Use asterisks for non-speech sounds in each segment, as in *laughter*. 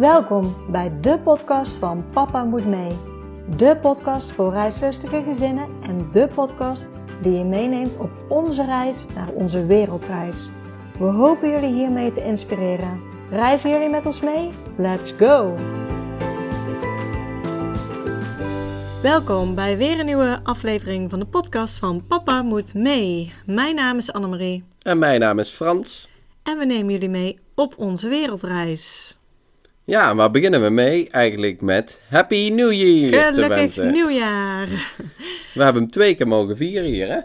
Welkom bij de podcast van Papa Moet Mee. De podcast voor reislustige gezinnen en de podcast die je meeneemt op onze reis naar onze wereldreis. We hopen jullie hiermee te inspireren. Reizen jullie met ons mee? Let's go! Welkom bij weer een nieuwe aflevering van de podcast van Papa Moet Mee. Mijn naam is Annemarie. En mijn naam is Frans. En we nemen jullie mee op onze wereldreis. Ja, waar beginnen we mee? Eigenlijk met Happy New Year Gelukkig te wensen. nieuwjaar! *laughs* We hebben hem twee keer mogen vieren hier, hè?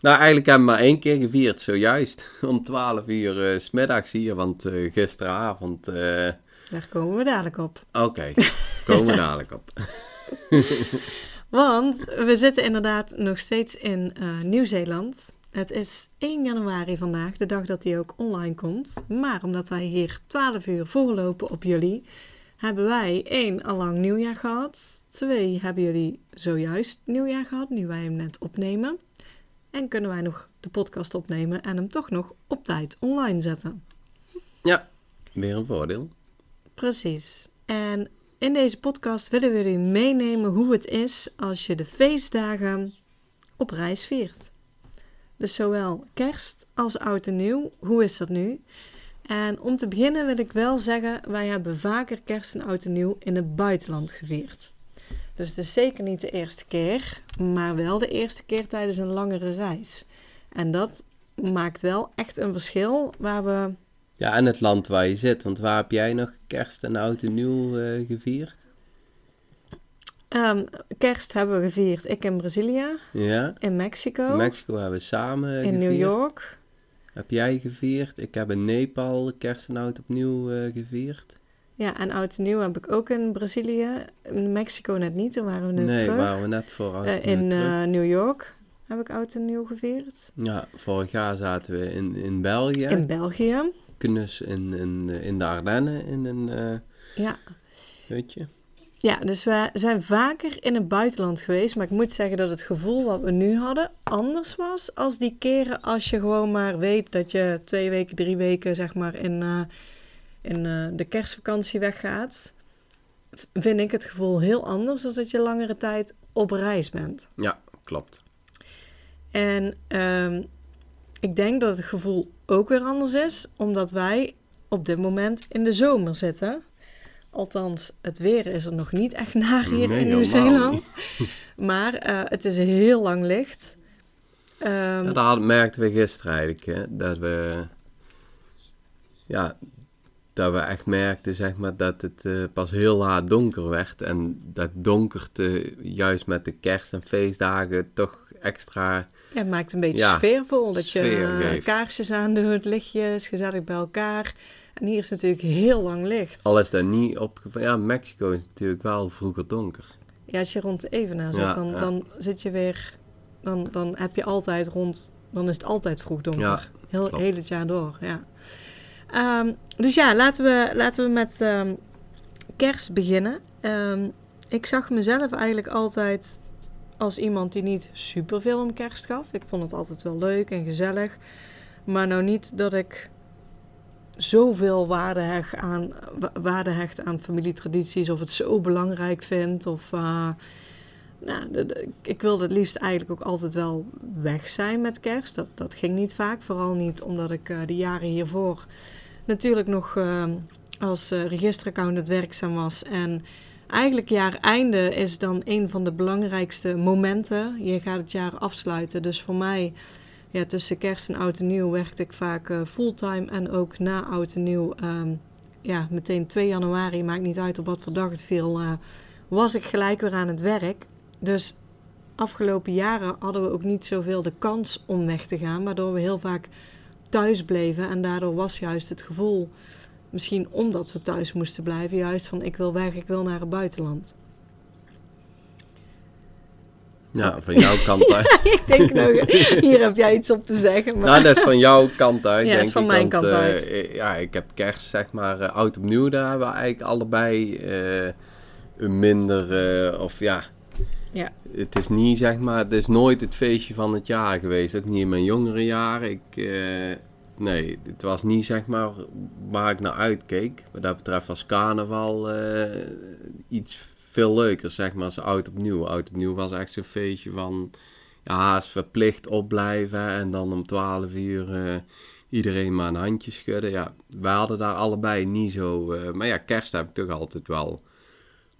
Nou, eigenlijk hebben we maar één keer gevierd, zojuist. *laughs* Om 12 uur eh, 's smiddags hier, want eh, gisteravond... eh, Daar komen we dadelijk op. Oké, *laughs* komen we dadelijk op. Want we zitten inderdaad nog steeds in eh, Nieuw-Zeeland. Het is 1 januari vandaag, de dag dat hij ook online komt. Maar omdat wij hier 12 uur voorlopen op jullie, hebben wij één allang nieuwjaar gehad. Twee hebben jullie zojuist nieuwjaar gehad, nu wij hem net opnemen. En kunnen wij nog de podcast opnemen en hem toch nog op tijd online zetten. Ja, weer een voordeel. Precies. En in deze podcast willen we jullie meenemen hoe het is als je de feestdagen op reis viert. Dus zowel kerst als oud en nieuw. Hoe is dat nu? En om te beginnen wil ik wel zeggen, wij hebben vaker kerst en oud en nieuw in het buitenland gevierd. Dus het is zeker niet de eerste keer, maar wel de eerste keer tijdens een langere reis. En dat maakt wel echt een verschil waar we Ja, en het land waar je zit, want waar heb jij nog kerst en oud en nieuw eh, gevierd? Ehm, kerst hebben we gevierd. Ik in Brazilië, Ja, in Mexico, in Mexico hebben we samen in gevierd. New York. Heb jij gevierd? Ik heb in Nepal kerst en oud opnieuw eh, gevierd. Ja, en oud en nieuw heb ik ook in Brazilië. In Mexico net niet, toen waren we net nee, terug. waren we net voor oud en nieuw in eh, New York heb ik oud en nieuw gevierd. Ja, vorig jaar zaten we in, in België. In België. Knus in, in, in de Ardennen in een Ja. hutje. Ja, dus we zijn vaker in het buitenland geweest. Maar ik moet zeggen dat het gevoel wat we nu hadden anders was. Als die keren als je gewoon maar weet dat je twee weken, drie weken zeg maar in, eh, in eh, de kerstvakantie weggaat. Vind ik het gevoel heel anders dan dat je langere tijd op reis bent. Ja, klopt. En ehm, ik denk dat het gevoel ook weer anders is, omdat wij op dit moment in de zomer zitten. Althans, het weer is er nog niet echt naar hier Nee, in Nieuw-Zeeland. *laughs* Maar eh, het is heel lang licht. Ehm, Ja, dat merkten we gisteren eigenlijk, hè, dat we... Ja, dat we echt merkten, zeg maar, dat het eh, pas heel laat donker werd. En dat donkerte, juist met de kerst- en feestdagen, toch extra... ja, het maakt een beetje Ja, sfeervol. Dat je sfeer eh, kaarsjes aandoet, lichtjes, gezellig bij elkaar. En hier is natuurlijk heel lang licht. Al is dat niet opgevallen... Ja, Mexico is natuurlijk wel vroeger donker. Ja, als je rond de evenaar zit, Ja, dan, ja. dan zit je weer... Dan, dan heb je altijd rond... Dan is het altijd vroeg donker. Ja, heel, klopt. heel het jaar door, ja. Ehm, dus ja, laten we, laten we met ehm, kerst beginnen. Ehm, ik zag mezelf eigenlijk altijd als iemand die niet superveel om kerst gaf. Ik vond het altijd wel leuk en gezellig. Maar nou niet dat ik zoveel waarde hecht aan, wa- waarde hecht aan familietradities of het zo belangrijk vind. Of, eh, nou, ik wilde het liefst eigenlijk ook altijd wel weg zijn met kerst. Dat, dat ging niet vaak, vooral niet omdat ik eh, de jaren hiervoor natuurlijk nog eh, als eh, registeraccountant werkzaam was. En eigenlijk jaar einde is dan een van de belangrijkste momenten. Je gaat het jaar afsluiten. Dus voor mij, ja, tussen kerst en oud en nieuw werkte ik vaak eh, fulltime. En ook na oud en nieuw, ehm, ja, meteen 2 januari, maakt niet uit op wat voor dag het viel, eh, was ik gelijk weer aan het werk. Dus afgelopen jaren hadden we ook niet zoveel de kans om weg te gaan, waardoor we heel vaak thuis bleven. En daardoor was juist het gevoel, misschien omdat we thuis moesten blijven, juist van ik wil weg, ik wil naar het buitenland. Ja, van jouw kant *laughs* uit. ik denk nou, hier heb jij iets op te zeggen. Maar... Nou, dat is van jouw kant uit, Ja, denk is van ik. mijn want, kant eh, uit. ja, ik heb kerst, zeg maar, eh, oud opnieuw. Daar hebben we eigenlijk allebei eh, een minder, of ja... Ja. Het is niet, zeg maar, het is nooit het feestje van het jaar geweest. Ook niet in mijn jongere jaren. Ik, nee, het was niet zeg maar waar ik naar uitkeek. Wat dat betreft was carnaval iets veel leuker, zeg maar, als oud opnieuw. Oud opnieuw was echt zo'n feestje van, ja, is verplicht opblijven en dan om 12 uur eh, iedereen maar een handje schudden. Ja, wij hadden daar allebei niet zo, eh, maar ja, kerst heb ik toch altijd wel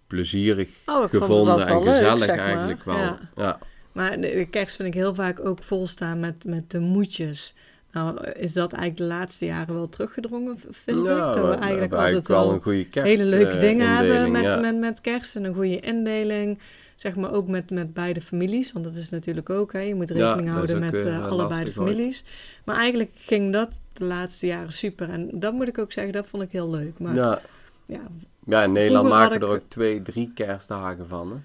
plezierig Oh, gevonden en leuk, gezellig zeg maar. eigenlijk wel. Ja. Ja. Maar de, de kerst vind ik heel vaak ook volstaan met, met de moedjes. Nou, is dat eigenlijk de laatste jaren wel teruggedrongen, vind Ja, ik? Dat we we eigenlijk altijd wel een goede kerst. hele leuke eh, dingen hebben met, ja. met, met kerst. En een goede indeling. Zeg maar ook met, met beide families. Want dat is natuurlijk ook, hè. Je moet rekening houden met eh, allebei de families. Maar eigenlijk ging dat de laatste jaren super. En dat moet ik ook zeggen, dat vond ik heel leuk. Maar ja, Ja. in Nederland maken we er ook twee, drie kerstdagen van. Hè?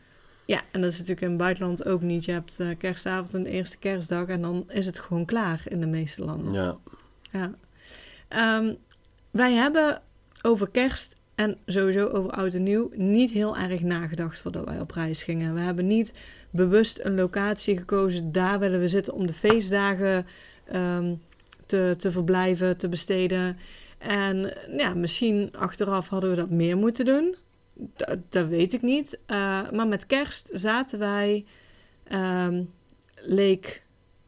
Ja, en dat is natuurlijk in het buitenland ook niet. Je hebt eh, kerstavond en de eerste kerstdag en dan is het gewoon klaar in de meeste landen. Ja. Ja. Ehm, wij hebben over kerst en sowieso over oud en nieuw niet heel erg nagedacht voordat wij op reis gingen. We hebben niet bewust een locatie gekozen. Daar willen we zitten om de feestdagen ehm, te, te verblijven, te besteden. En ja, misschien achteraf hadden we dat meer moeten doen. Dat, dat weet ik niet. Eh, maar met kerst zaten wij ehm Lake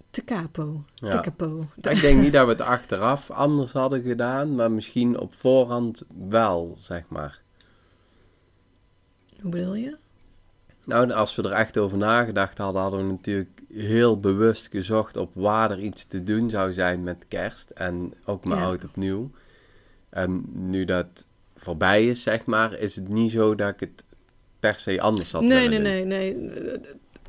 Te Capo. Te. Capo. Ik denk niet dat we het achteraf anders hadden gedaan, maar misschien op voorhand wel, zeg maar. Hoe bedoel je? Nou, als we er echt over nagedacht hadden, hadden we natuurlijk heel bewust gezocht op waar er iets te doen zou zijn met kerst en ook met Ja. oud opnieuw. En nu dat voorbij is, zeg maar, is het niet zo dat ik het per se anders had Nee, nee, nee, nee.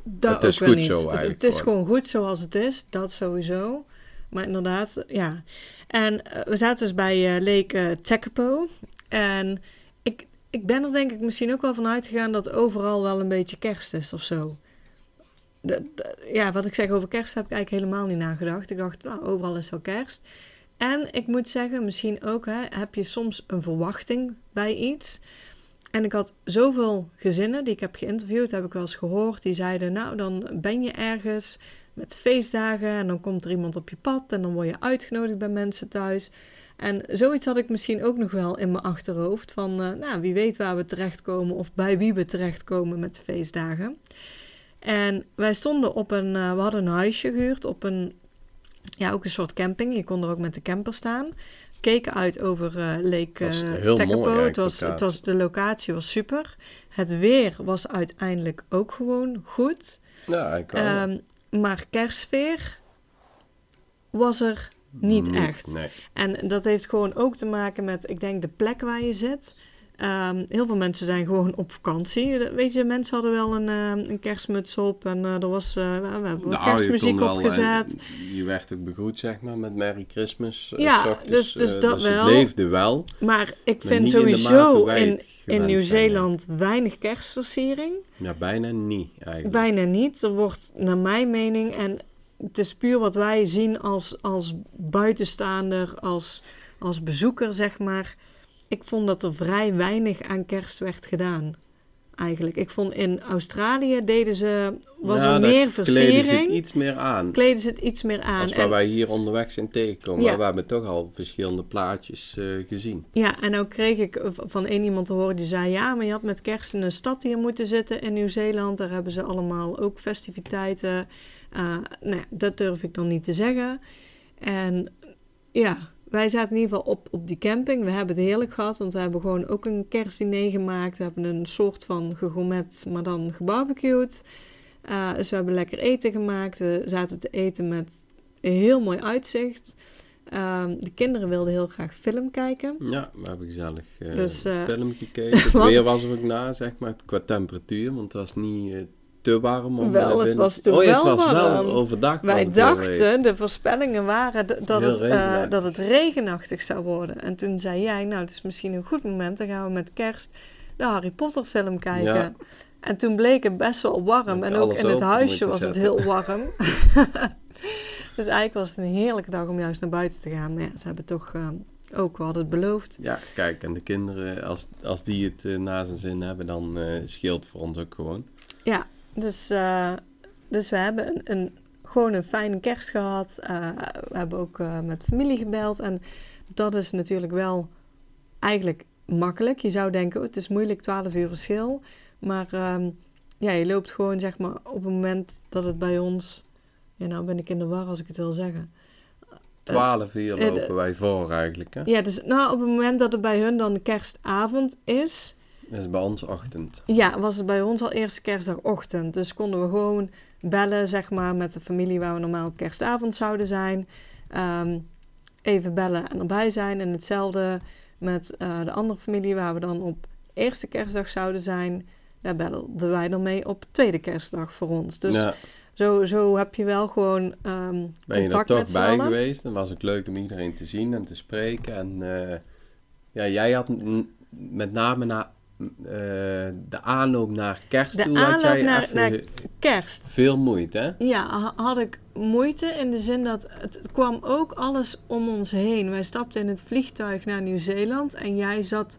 Dat Het is goed niet. zo Het- is gewoon. goed zoals het is, dat sowieso. Maar inderdaad, ja. En eh, we zaten dus bij eh Lake eh, Tekapo. En ik, ik ben er denk ik misschien ook wel van uitgegaan dat overal wel een beetje kerst is of zo. Ja, wat ik zeg over kerst heb ik eigenlijk helemaal niet nagedacht. Ik dacht, nou, overal is wel kerst. En ik moet zeggen, misschien ook hè, heb je soms een verwachting bij iets. En ik had zoveel gezinnen die ik heb geïnterviewd, heb ik wel eens gehoord, die zeiden, nou dan ben je ergens met feestdagen en dan komt er iemand op je pad en dan word je uitgenodigd bij mensen thuis. En zoiets had ik misschien ook nog wel in mijn achterhoofd van, eh, nou wie weet waar we terechtkomen of bij wie we terechtkomen met de feestdagen. En wij stonden op een, eh, we hadden een huisje gehuurd op een, ja ook een soort camping. Je kon er ook met de camper staan. Keken uit over eh Lake eh, Tekapo. ja, het was, het was, de locatie was super. Het weer was uiteindelijk ook gewoon goed. Ja. Ehm, maar kerstsfeer was er niet echt. Nee. En dat heeft gewoon ook te maken met, ik denk, de plek waar je zit. Ehm, heel veel mensen zijn gewoon op vakantie. Weet je, mensen hadden wel een, ehm, een kerstmuts op en eh, er was, eh, we hebben Nou, kerstmuziek opgezet. eh, je werd ook begroet, zeg maar, met Merry Christmas. eh, Ja, ochtends, dus- dus eh, dat dus wel. het leefde wel. Maar ik maar vind in sowieso in, in Nieuw-Zeeland weinig kerstversiering. Ja, bijna niet, eigenlijk. Bijna niet. Er wordt, naar mijn mening, en het is puur wat wij zien als, als buitenstaander, als, als bezoeker, zeg maar. Ik vond dat er vrij weinig aan kerst werd gedaan. Eigenlijk. Ik vond in Australië deden ze, was Ja, er meer kleden ze het versiering. iets meer aan. Kleden ze het iets meer aan. Als waar En- wij hier onderweg zijn tegengekomen. Ja. Maar we hebben toch al verschillende plaatjes eh, gezien. Ja, en ook kreeg ik van één iemand te horen die zei: Ja, maar je had met kerst in een stad hier moeten zitten in Nieuw-Zeeland. Daar hebben ze allemaal ook festiviteiten. Eh, nou ja, dat durf ik dan niet te zeggen. En ja, wij zaten in ieder geval op, op die camping. We hebben het heerlijk gehad, want we hebben gewoon ook een kerstdiner gemaakt. We hebben een soort van gegourmet, maar dan gebarbecued. Eh, dus we hebben lekker eten gemaakt. We zaten te eten met een heel mooi uitzicht. Ehm, de kinderen wilden heel graag film kijken. Ja, we hebben gezellig eh Dus, eh, film gekeken. Het *laughs* weer was er ook na, zeg maar, qua temperatuur. Want het was niet te warm om Wel, het was toen oh, ja, wel was warm. wel overdag. Wij dachten, de voorspellingen waren dat Heel het, eh, regenachtig. dat het regenachtig zou worden. En toen zei jij, nou, het is misschien een goed moment. Dan gaan we met kerst de Harry Potter film kijken. Ja. En toen bleek het best wel warm. En ook in het huisje was het heel *laughs* warm. *laughs* dus eigenlijk was het een heerlijke dag om juist naar buiten te gaan. Maar ja, ze hebben toch eh, ook, we hadden het beloofd. Ja, kijk, en de kinderen, als, als die het eh, na zijn zin hebben, dan eh, scheelt voor ons ook gewoon. Ja, dus, eh, dus we hebben een, een gewoon een fijne kerst gehad. Uh, we hebben ook uh, met familie gebeld. En dat is natuurlijk wel eigenlijk makkelijk. Je zou denken, oh, het is moeilijk, 12 uur verschil. Maar um, ja, je loopt gewoon zeg maar op het moment dat het bij ons... Ja, nou ben ik in de war als ik het wil zeggen. 12 uur lopen wij voor eigenlijk, hè? Ja, dus nou, op het moment dat het bij hun dan kerstavond is... Dat is bij ons ochtend. Ja, was het bij ons al eerste kerstdagochtend. Dus konden we gewoon bellen, zeg maar, met de familie waar we normaal kerstavond zouden zijn. Um, even bellen en erbij zijn. En hetzelfde met uh, de andere familie waar we dan op eerste kerstdag zouden zijn. Daar belden wij dan mee op tweede kerstdag voor ons. Dus ja. zo, zo heb je wel gewoon um, Ben je er toch bij geweest? Dan was het leuk om iedereen te zien en te spreken. En uh, ja, jij had met name na de aanloop naar kerst de toe had jij naar, naar kerst. veel moeite, hè? Ja, had ik moeite in de zin dat het kwam ook alles om ons heen. Wij stapten in het vliegtuig naar Nieuw-Zeeland en jij zat...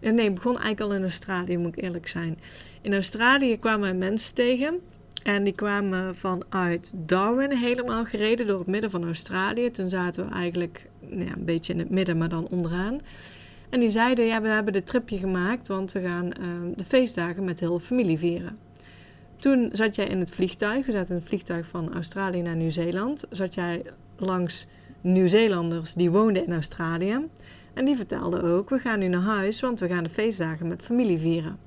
Nee, ik begon eigenlijk al in Australië, moet ik eerlijk zijn. In Australië kwamen mensen tegen en die kwamen vanuit Darwin helemaal gereden door het midden van Australië. Toen zaten we eigenlijk ja, een beetje in het midden, maar dan onderaan. En die zeiden, ja, we hebben dit tripje gemaakt, want we gaan uh, de feestdagen met heel de familie vieren. Toen zat jij in het vliegtuig, we zaten in het vliegtuig van Australië naar Nieuw-Zeeland. Zat jij langs Nieuw-Zeelanders die woonden in Australië. En die vertelden ook, we gaan nu naar huis, want we gaan de feestdagen met familie vieren.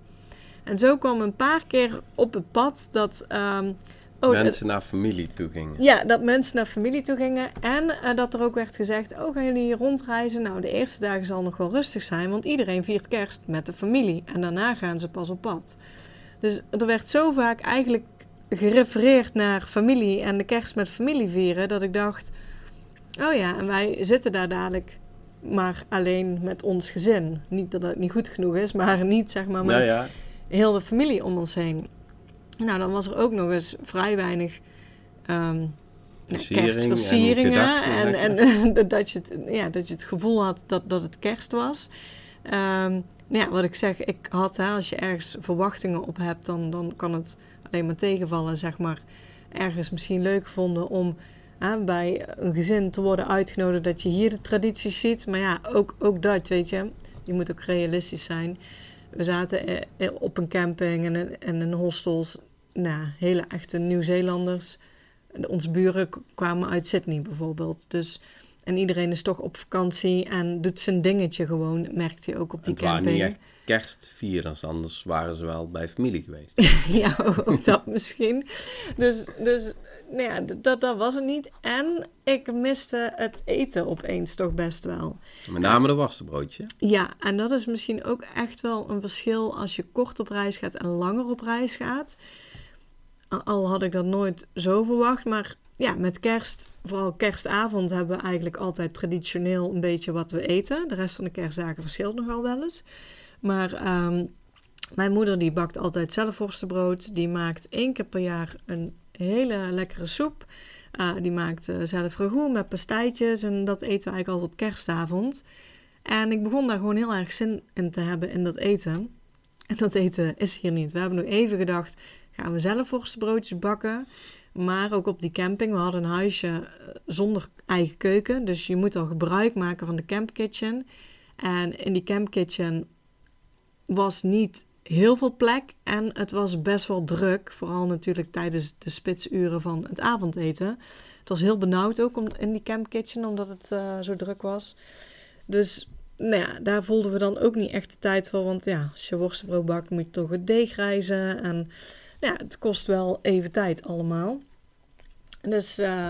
En zo kwam een paar keer op het pad dat... Um, Oh, mensen naar familie toe gingen. Ja, dat mensen naar familie toe gingen. En uh, dat er ook werd gezegd: Oh, gaan jullie hier rondreizen? Nou, de eerste dagen zal nog wel rustig zijn, want iedereen viert kerst met de familie. En daarna gaan ze pas op pad. Dus er werd zo vaak eigenlijk gerefereerd naar familie en de kerst met familie vieren, dat ik dacht: Oh ja, en wij zitten daar dadelijk maar alleen met ons gezin. Niet dat het niet goed genoeg is, maar niet zeg maar met ja. heel de familie om ons heen. Nou, dan was er ook nog eens vrij weinig um, kerstversieringen. En, en, en *laughs* dat, je het, ja, dat je het gevoel had dat, dat het kerst was. Um, nou ja, wat ik zeg, ik had, hè, als je ergens verwachtingen op hebt, dan, dan kan het alleen maar tegenvallen, zeg maar. Ergens misschien leuk gevonden om hè, bij een gezin te worden uitgenodigd dat je hier de tradities ziet. Maar ja, ook, ook dat, weet je, je moet ook realistisch zijn. We zaten eh, op een camping en, en in hostels nou, hele echte Nieuw-Zeelanders. Onze buren kwamen uit Sydney bijvoorbeeld. Dus, en iedereen is toch op vakantie en doet zijn dingetje gewoon, merkt je ook op die camping. Niet echt kerstvierers, anders waren ze wel bij familie geweest. *laughs* ja, ook dat *laughs* misschien. Dus, dus nou ja, dat, dat was het niet. En ik miste het eten opeens toch best wel. Met name de worstenbroodje. Ja, en dat is misschien ook echt wel een verschil als je kort op reis gaat en langer op reis gaat. Al had ik dat nooit zo verwacht, maar ja, met kerst, vooral kerstavond, hebben we eigenlijk altijd traditioneel een beetje wat we eten. De rest van de kerstdagen verschilt nogal wel eens. Maar um, mijn moeder die bakt altijd zelf worstenbrood. Die maakt één keer per jaar een hele lekkere soep. Uh, die maakt uh, zelf ragout met pastijtjes en dat eten we eigenlijk altijd op kerstavond. En ik begon daar gewoon heel erg zin in te hebben in dat eten. En dat eten is hier niet. We hebben nog even gedacht, gaan we zelf worstenbroodjes bakken. Maar ook op die camping, we hadden een huisje eh, zonder eigen keuken. Dus je moet al gebruik maken van de campkitchen. En in die campkitchen was niet heel veel plek en het was best wel druk. Vooral natuurlijk tijdens de spitsuren van het avondeten. Het was heel benauwd ook om, in die campkitchen, omdat het uh, zo druk was. Dus nou ja, daar voelden we dan ook niet echt de tijd voor. Want ja, als je worstenbrood bakt, moet je toch het deeg rijzen. En ja, het kost wel even tijd allemaal. Dus uh,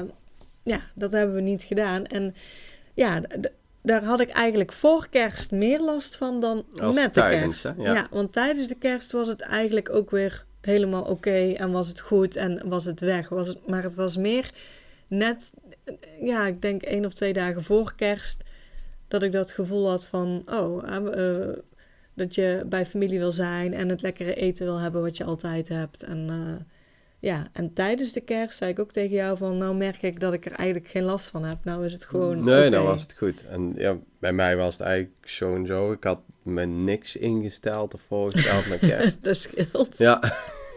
ja, dat hebben we niet gedaan. En ja, daar had ik eigenlijk voor kerst meer last van dan Als met tijdens, de kerst. Ja. ja. want tijdens de kerst was het eigenlijk ook weer helemaal oké en was het goed en was het weg. Was het, maar het was meer net, ja, ik denk één of twee dagen voor kerst, dat ik dat gevoel had van, oh, uh, dat je bij familie wil zijn en het lekkere eten wil hebben wat je altijd hebt. En uh, ja, en tijdens de kerst zei ik ook tegen jou van, nou merk ik dat ik er eigenlijk geen last van heb. Nou is het gewoon Nee, okay. nou was het goed. En ja, bij mij was het eigenlijk zo en zo. Ik had me niks ingesteld of voorgesteld met *laughs* kerst. dat scheelt. Ja.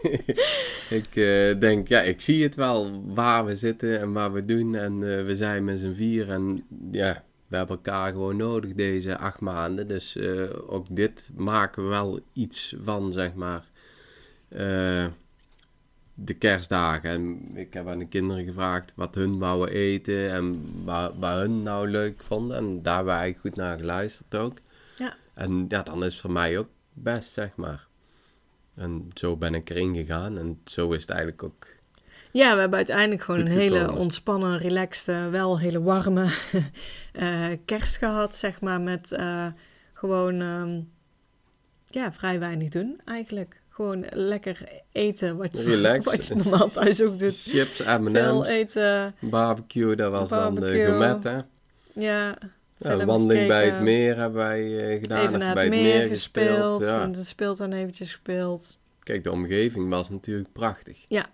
*laughs* ik eh, denk, ja, ik zie het wel waar we zitten en waar we doen. En eh, we zijn met z'n vier en ja, we hebben elkaar gewoon nodig deze acht maanden. Dus eh, ook dit maken we wel iets van, zeg maar, eh, de kerstdagen. En ik heb aan de kinderen gevraagd wat hun wouden eten en wat, hun nou leuk vonden. En daar hebben we eigenlijk goed naar geluisterd ook. Ja. En ja, dan is het voor mij ook best, zeg maar. En zo ben ik erin gegaan en zo is het eigenlijk ook Ja, we hebben uiteindelijk gewoon een hele ontspannen, relaxte, wel hele warme *laughs* eh, kerst gehad, zeg maar, met eh, gewoon ehm, ja, vrij weinig doen eigenlijk. Gewoon lekker eten, wat je, *laughs* wat je normaal thuis ook doet. chips, Veel M&M's, eten, barbecue, dat was dan de gourmet, hè. ja. Een wandeling bij het meer hebben wij eh, gedaan, Even naar bij het het meer meer gespeeld. gespeeld, Ja. en de speeltuin eventjes gespeeld. Kijk, de omgeving was natuurlijk prachtig. Ja.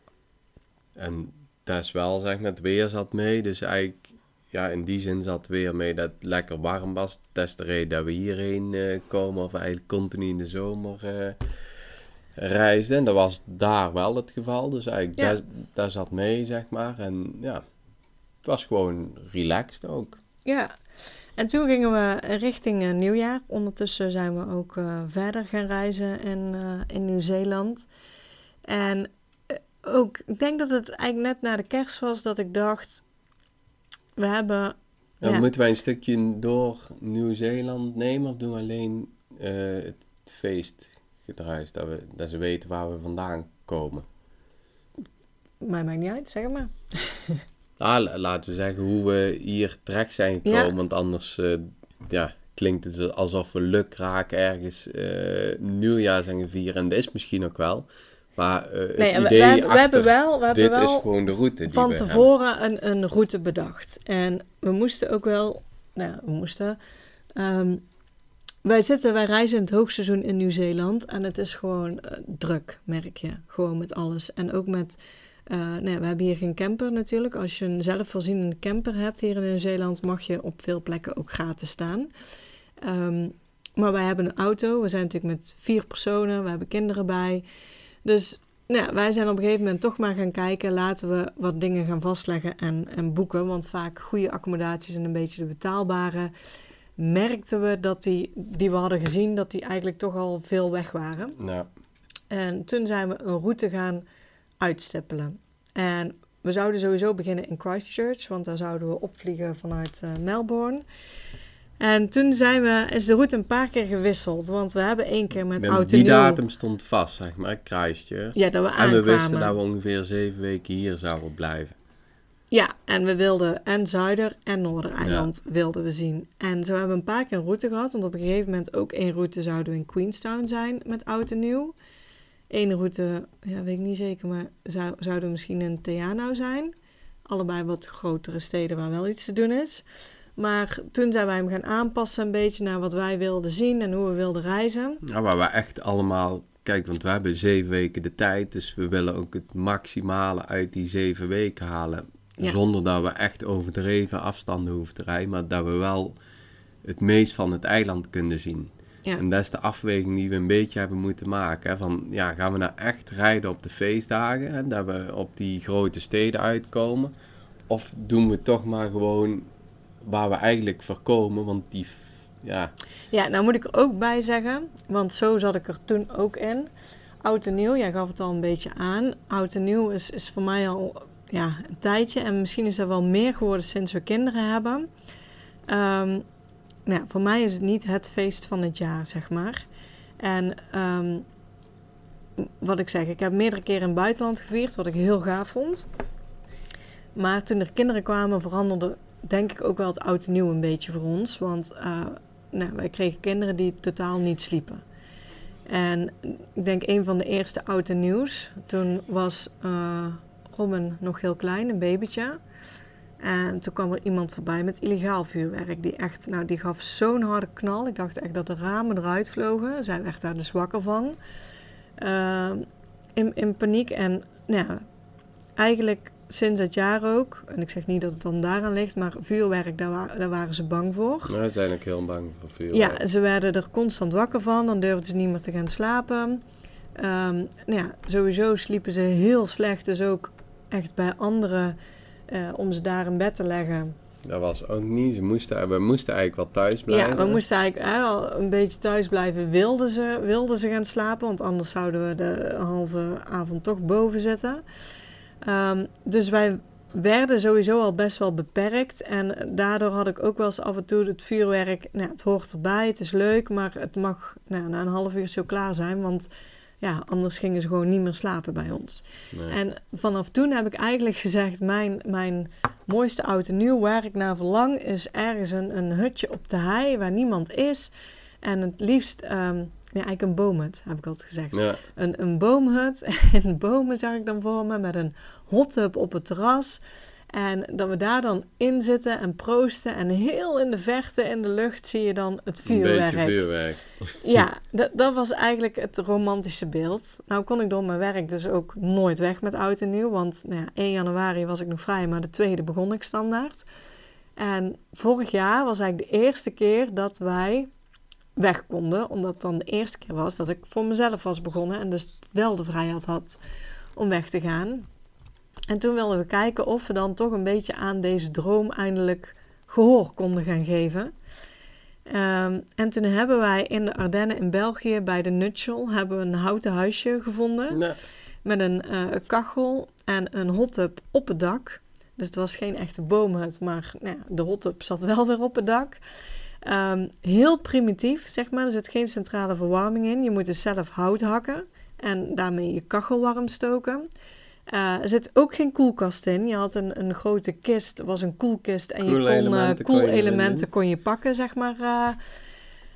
En dat is wel, zeg maar, het weer zat mee. Dus eigenlijk, ja, in die zin zat weer mee dat het lekker warm was. Dat is de reden dat we hierheen eh, komen, of eigenlijk continu in de zomer eh, reisden. En dat was daar wel het geval. Dus eigenlijk, Ja. dat zat mee, zeg maar. En ja, het was gewoon relaxed ook. Ja, en toen gingen we richting eh, nieuwjaar. Ondertussen zijn we ook verder gaan reizen in, in Nieuw-Zeeland. En ook, ik denk dat het eigenlijk net na de kerst was dat ik dacht, we hebben... Dan Ja. moeten wij een stukje door Nieuw-Zeeland nemen of doen we alleen eh, het feestgedruis, dat, we, dat ze weten waar we vandaan komen. Mij maakt niet uit, zeg maar. *laughs* Ah, la- laten we zeggen hoe we hier terecht zijn gekomen, Ja. want anders eh, ja, klinkt het alsof we lukraak ergens eh, nieuwjaar zijn vieren. En dat is misschien ook wel, maar eh, het Nee, we, idee we, hebben, we hebben wel, we hebben dit is wel gewoon de route die van we tevoren een, een route bedacht. En we moesten ook wel, nou, we moesten. ehm, wij zitten, wij reizen in het hoogseizoen in Nieuw-Zeeland en het is gewoon eh, druk, merk je. Gewoon met alles. En ook met, eh, nee, we hebben hier geen camper natuurlijk. Als je een zelfvoorzienende camper hebt hier in Nieuw-Zeeland, mag je op veel plekken ook gratis staan. Ehm, maar wij hebben een auto. We zijn natuurlijk met vier personen. We hebben kinderen bij. Dus nou, ja, wij zijn op een gegeven moment toch maar gaan kijken. Laten we wat dingen gaan vastleggen en, en boeken. Want vaak goede accommodaties en een beetje de betaalbare. Merkten we dat die, die we hadden gezien, dat die eigenlijk toch al veel weg waren. Nou, En toen zijn we een route gaan uitstippelen. En we zouden sowieso beginnen in Christchurch, want daar zouden we opvliegen vanuit eh, Melbourne. En toen zijn we, is de route een paar keer gewisseld, want we hebben één keer met en die datum stond vast, zeg maar, Christchurch. Ja, dat we en we aankwamen. wisten dat we ongeveer zeven weken hier zouden blijven. Ja, en we wilden en Zuider- en Noordereiland wilden we zien. En zo hebben we een paar keer een route gehad, want op een gegeven moment ook één route zouden we in Queenstown zijn met oud en nieuw. Eén route, ja, weet ik niet zeker, maar zou, zouden we misschien in Te Anau zijn. Allebei wat grotere steden waar wel iets te doen is. Maar toen zijn wij hem gaan aanpassen een beetje naar wat wij wilden zien en hoe we wilden reizen. Ja, waar we echt allemaal... Kijk, want we hebben zeven weken de tijd, dus we willen ook het maximale uit die zeven weken halen. Ja. Zonder dat we echt overdreven afstanden hoeven te rijden, maar dat we wel het meest van het eiland kunnen zien. Ja. En dat is de afweging die we een beetje hebben moeten maken. Hè? Van, ja, gaan we nou echt rijden op de feestdagen, hè? dat we op die grote steden uitkomen? Of doen we toch maar gewoon waar we eigenlijk voor komen, want die... Ja, Ja, nou moet ik er ook bij zeggen, want zo zat ik er toen ook in. Oud en nieuw, jij gaf het al een beetje aan. Oud en nieuw is, is voor mij al ja, een tijdje en misschien is dat wel meer geworden sinds we kinderen hebben. Ehm, nou, voor mij is het niet het feest van het jaar, zeg maar. En ehm, wat ik zeg, ik heb meerdere keren in het buitenland gevierd, wat ik heel gaaf vond. Maar toen er kinderen kwamen, veranderde denk ik ook wel het oud en nieuw een beetje voor ons. Want eh, nou, wij kregen kinderen die totaal niet sliepen. En ik denk een van de eerste oud en nieuws. Toen was eh, Robin nog heel klein, een babytje. En toen kwam er iemand voorbij met illegaal vuurwerk. Die echt, nou, die gaf zo'n harde knal. Ik dacht echt dat de ramen eruit vlogen. Zij werd daar dus wakker van. Eh, in, in paniek. En nou eigenlijk sinds het jaar ook. En ik zeg niet dat het dan daaraan ligt. Maar vuurwerk, daar, wa- daar waren ze bang voor. nou, we zijn ook heel bang voor vuur. Ja, ze werden er constant wakker van. Dan durfden ze niet meer te gaan slapen. Ehm, nou ja, sowieso sliepen ze heel slecht. Dus ook echt bij anderen eh, om ze daar in bed te leggen. Dat was ook niet. Ze moesten, we moesten eigenlijk wel thuis blijven. Ja, we moesten eigenlijk hè, al een beetje thuis blijven. Wilden ze, wilden ze gaan slapen, want anders zouden we de halve avond toch boven zitten. Ehm, dus wij werden sowieso al best wel beperkt. En daardoor had ik ook wel eens af en toe het vuurwerk. Nou, het hoort erbij, het is leuk, maar het mag nou, na een half uur zo klaar zijn. Want ja, anders gingen ze gewoon niet meer slapen bij ons. Nee. En vanaf toen heb ik eigenlijk gezegd: mijn, mijn mooiste oud en nieuw waar ik naar verlang is ergens een, een hutje op de hei waar niemand is. En het liefst, ehm, ja, eigenlijk een boomhut, heb ik altijd gezegd. Ja, Een, een boomhut *laughs* en bomen zag ik dan voor me met een hot tub op het terras. En dat we daar dan in zitten en proosten. En heel in de verte in de lucht zie je dan het een vuurwerk. beetje vuurwerk. *laughs* Ja, *laughs* dat, dat was eigenlijk het romantische beeld. Nou kon ik door mijn werk dus ook nooit weg met oud en nieuw. Want nou ja, 1 januari was ik nog vrij, maar de tweede begon ik standaard. En vorig jaar was eigenlijk de eerste keer dat wij weg konden. Omdat het dan de eerste keer was dat ik voor mezelf was begonnen. En dus wel de vrijheid had om weg te gaan. En toen wilden we kijken of we dan toch een beetje aan deze droom eindelijk gehoor konden gaan geven. Ehm, en toen hebben wij in de Ardennen in België bij de Nutshell hebben we een houten huisje gevonden. Met een eh, kachel en een hot tub op het dak. Dus het was geen echte boomhut, maar nou ja, de hot tub zat wel weer op het dak. Ehm, heel primitief, zeg maar. Er zit geen centrale verwarming in. Je moet dus zelf hout hakken en daarmee je kachel warm stoken. Eh, er zit ook geen koelkast in. Je had een, een grote kist, was een koelkist. En je kon Koelelementen eh, kon je erin koelelementen kon je pakken, zeg maar,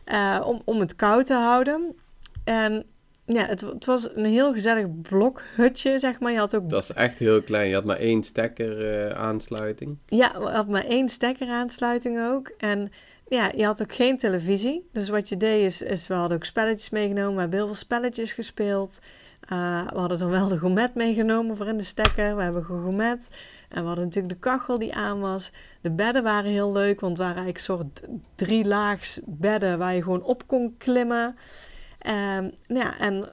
eh, om, om het koud te houden. En ja, het, het was een heel gezellig blokhutje, zeg maar. Je had ook dat was echt heel klein. Je had maar één stekker aansluiting. Ja, we hadden maar één stekkeraansluiting ook. En ja, je had ook geen televisie. Dus wat je deed is, is we hadden ook spelletjes meegenomen. We hebben heel veel spelletjes gespeeld. Uh, we hadden dan wel de gourmet meegenomen voor in de stekker. We hebben gegourmet. En we hadden natuurlijk de kachel die aan was. De bedden waren heel leuk, want het waren eigenlijk soort drie laags bedden waar je gewoon op kon klimmen. Ehm, nou ja, en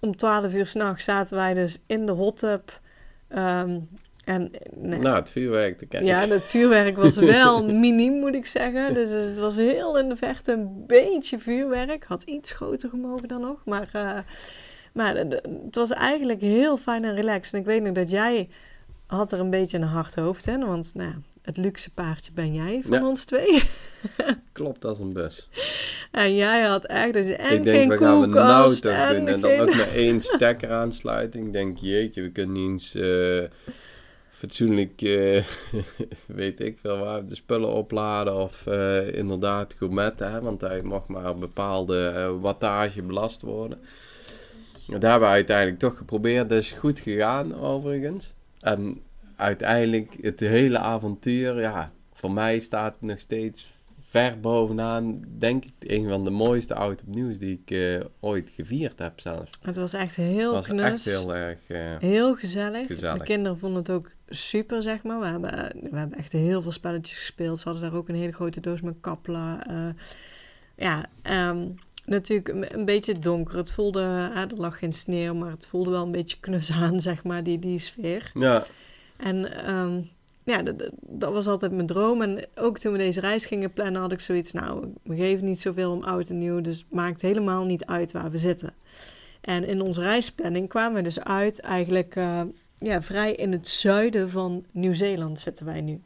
om 12 uur s'nachts zaten wij dus in de hot tub. Ehm, en nee, Nou, het vuurwerk te kijken. ja, het vuurwerk was *laughs* wel miniem, moet ik zeggen. Dus het was heel in de verte een beetje vuurwerk. Had iets groter gemogen dan nog. Maar, eh, maar het was eigenlijk heel fijn en relaxed. En ik weet nog dat jij had er een beetje een hard hoofd in. Want nou, het luxe paardje ben jij van Ja. ons twee. *laughs* Klopt als een bus. En jij had echt dus en ik denk, geen we gaan we nou toch en dan geen- ook met één stekker aansluiting. Ik denk, jeetje, we kunnen niet eens eh, fatsoenlijk, eh, *laughs* weet ik veel waar, de spullen opladen. Of eh, inderdaad gourmetten, hè, want hij mag maar een bepaalde eh, wattage belast worden. En Daar hebben we uiteindelijk toch geprobeerd. Dat is goed gegaan, overigens. En uiteindelijk, het hele avontuur, ja, voor mij staat het nog steeds ver bovenaan, denk ik, een van de mooiste oud opnieuws die ik ooit gevierd heb zelfs. Het was echt heel Het was knus. echt heel erg... Heel gezellig. Gezellig. De kinderen vonden het ook super, zeg maar. We hebben, we hebben echt heel veel spelletjes gespeeld. Ze hadden daar ook een hele grote doos met kappelen. eh. ja, ehm, natuurlijk een, beetje donker. Het voelde, eh, er lag geen sneeuw, maar het voelde wel een beetje knus aan, *laughs* zeg maar, die, die sfeer. ja, En ehm, ja, dat, was altijd mijn droom. En ook toen we deze reis gingen plannen, had ik zoiets... Nou, we geven niet zoveel om oud en nieuw, dus het maakt helemaal niet uit waar we zitten. En in onze reisplanning kwamen we dus uit eigenlijk... eh, ja, vrij in het zuiden van Nieuw-Zeeland zitten wij nu.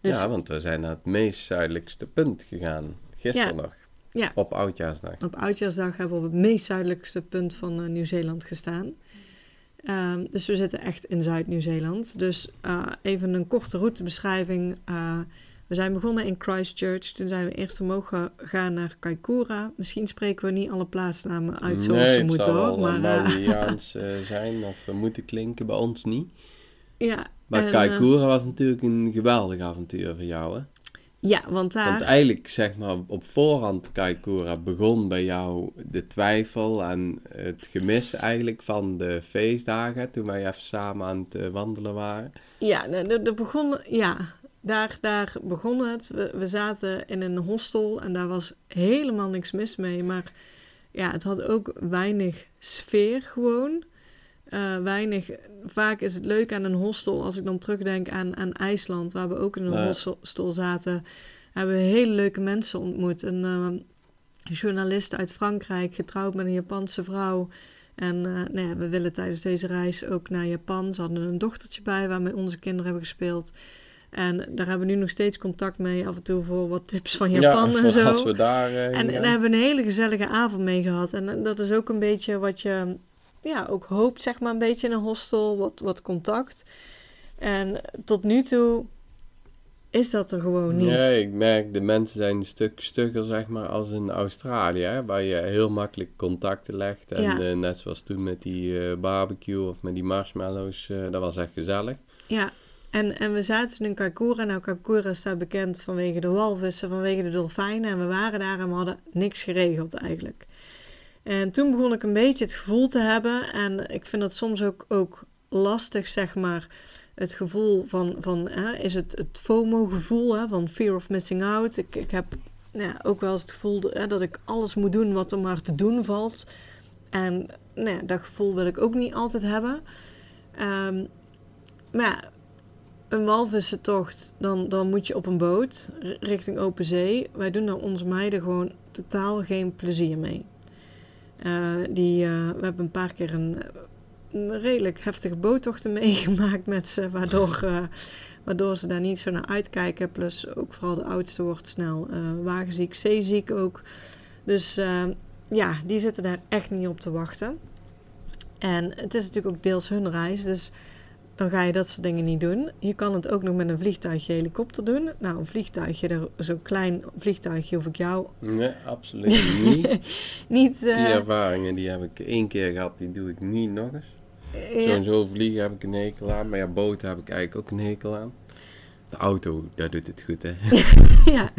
Dus ja, want we zijn naar het meest zuidelijkste punt gegaan. Gisteren Ja. nog. Ja. Op Oudjaarsdag. op Oudjaarsdag hebben we op het meest zuidelijkste punt van eh, Nieuw-Zeeland gestaan. Ehm, dus we zitten echt in Zuid-Nieuw-Zeeland. Dus eh, even een korte routebeschrijving. Eh, we zijn begonnen in Christchurch. Toen zijn we eerst omhoog gegaan naar Kaikoura. Misschien spreken we niet alle plaatsnamen uit zoals nee, ze moeten hoor. Maar, eh, Mauritiaans *laughs* eh, zijn of we moeten klinken, bij ons niet. ja, Maar en, Kaikoura was natuurlijk een geweldig avontuur voor jou, hè? eh, ja, want daar... Want eigenlijk, zeg maar, op voorhand Kaikoura begon bij jou de twijfel en het gemis eigenlijk van de feestdagen, toen wij even samen aan het eh, wandelen waren. Ja, de, de begon, ja daar, daar begon het. We, we zaten in een hostel en daar was helemaal niks mis mee. Maar ja, het had ook weinig sfeer gewoon. Eh, weinig. Vaak is het leuk aan een hostel, als ik dan terugdenk aan, aan IJsland, waar we ook in een Ja. hostel zaten, hebben we hele leuke mensen ontmoet. Een eh, journalist uit Frankrijk, getrouwd met een Japanse vrouw. En eh, nou ja, we willen tijdens deze reis ook naar Japan. Ze hadden een dochtertje bij waarmee onze kinderen hebben gespeeld. En daar hebben we nu nog steeds contact mee, af en toe voor wat tips van Japan *laughs* en zo. als we daar... eh, En daar hebben we een hele gezellige avond mee gehad. En dat is ook een beetje wat je ja, ook hoopt, zeg maar, een beetje in een hostel, wat, wat contact. En tot nu toe is dat er gewoon niet. Nee, ik merk, de mensen zijn een stuk stugger, zeg maar, als in Australië, hè, waar je heel makkelijk contacten legt. En Ja. eh, net zoals toen met die eh, barbecue of met die marshmallows, dat was echt gezellig. Ja, en, en we zaten in Kaikoura. Nou, Kaikoura staat bekend vanwege de walvissen, vanwege de dolfijnen. En we waren daar en we hadden niks geregeld eigenlijk. En toen begon ik een beetje het gevoel te hebben. En ik vind dat soms ook, ook lastig, zeg maar. Het gevoel van, van hè, is het het FOMO-gevoel, van fear of missing out. Ik, ik heb nou ook wel eens het gevoel hè, dat ik alles moet doen wat er maar te doen valt. En nou dat gevoel wil ik ook niet altijd hebben. Ehm, maar ja, een walvissentocht, dan, dan moet je op een boot richting open zee. Wij doen daar onze meiden gewoon totaal geen plezier mee. Eh, die, eh, we hebben een paar keer een, redelijk heftige boottochten *laughs* meegemaakt met ze, waardoor, eh, waardoor ze daar niet zo naar uitkijken. Plus ook vooral de oudste wordt snel wagenziek, zeeziek ook. Dus ja, die zitten daar echt niet op te wachten. En het is natuurlijk ook deels hun reis, dus dan ga je dat soort dingen niet doen. Je kan het ook nog met een vliegtuigje, helikopter doen. Nou, een vliegtuigje, zo'n klein vliegtuigje hoef ik jou Nee, absoluut niet. *laughs* niet... Die eh, ervaringen, die heb ik één keer gehad, die doe ik niet nog eens. ja, Zo en zo vliegen heb ik een hekel aan, maar ja, boten heb ik eigenlijk ook een hekel aan. De auto, daar doet het goed, hè. *laughs* ja,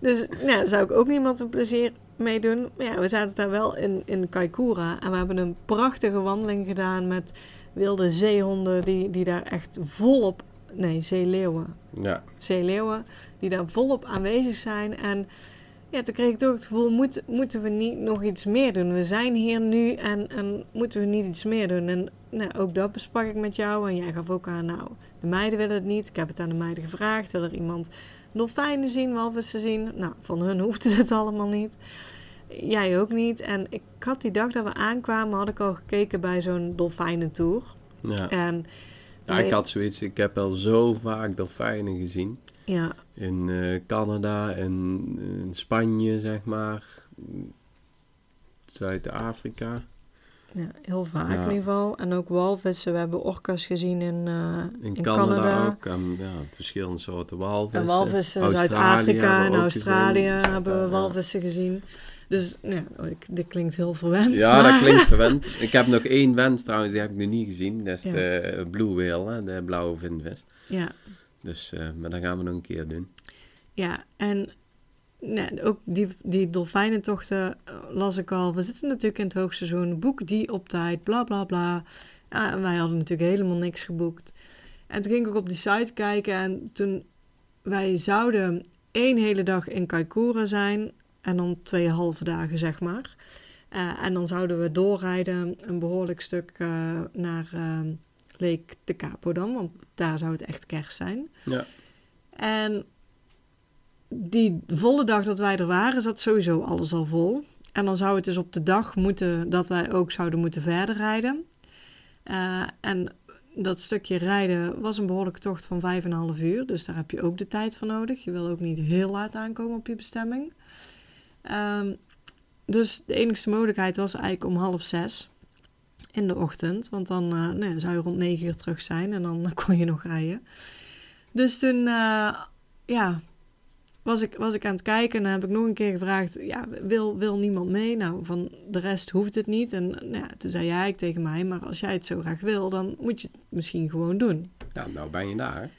dus ja, daar zou ik ook niemand een plezier mee doen. Maar ja, we zaten daar wel in, in Kaikoura en we hebben een prachtige wandeling gedaan met wilde zeehonden die, die daar echt volop... Nee, zeeleeuwen. Ja, zeeleeuwen die daar volop aanwezig zijn. En ja, toen kreeg ik toch het gevoel, moet, moeten we niet nog iets meer doen? We zijn hier nu en, en moeten we niet iets meer doen? En nou, ook dat besprak ik met jou en jij gaf ook aan, nou, de meiden willen het niet. Ik heb het aan de meiden gevraagd, wil er iemand dolfijnen zien, walvissen zien? Nou, van hun *laughs* hoefde het allemaal niet. Jij ook niet. En ik had die dag dat we aankwamen, had ik al gekeken bij zo'n dolfijnentour. ja. En ja ik had zoiets, ik heb al zo vaak dolfijnen gezien. Ja, In eh, Canada en in Spanje, zeg maar. Zuid-Afrika. Ja, heel vaak Ja. in ieder geval. En ook walvissen. We hebben orka's gezien in, eh, In, in Canada, Canada. ook. En, ja, verschillende soorten walvissen. En walvissen in Zuid-Afrika en Australië hebben we walvissen gezien. Dus ja, oh, dit klinkt heel verwend. Ja, maar- dat klinkt *laughs* verwend. Ik heb nog één wens trouwens, die heb ik nog niet gezien. Dat is Ja. de blue whale, de blauwe vinvis. Ja, Dus, eh, maar dat gaan we nog een keer doen. ja. en ook die, die dolfijnentochten eh, las ik al. We zitten natuurlijk in het hoogseizoen. Boek die op tijd, bla bla bla. En wij hadden natuurlijk helemaal niks geboekt. En toen ging ik ook op die site kijken en toen wij zouden één hele dag in Kaikoura zijn en dan twee halve dagen zeg maar. Eh, en dan zouden we doorrijden een behoorlijk stuk naar Lake de Capo dan, want daar zou het echt kerst zijn. Ja. En die volle dag dat wij er waren, zat sowieso alles al vol. En dan zou het dus op de dag moeten dat wij ook zouden moeten verder rijden. Eh, en dat stukje rijden was een behoorlijke tocht van 5,5 uur. Dus daar heb je ook de tijd voor nodig. Je wil ook niet heel laat aankomen op je bestemming. Ehm, dus de enige mogelijkheid was eigenlijk om half zes in de ochtend. Want dan eh, ja, zou je rond 9 uur terug zijn en *laughs* dan kon je nog rijden. Dus toen, eh, ja, was ik, was ik aan het kijken en heb ik nog een keer gevraagd, ja, wil, wil niemand mee? Nou, van de rest hoeft het niet. En nou ja, toen zei jij tegen mij, maar als jij het zo graag wil, dan moet je het misschien gewoon doen. Ja, nou ben je daar.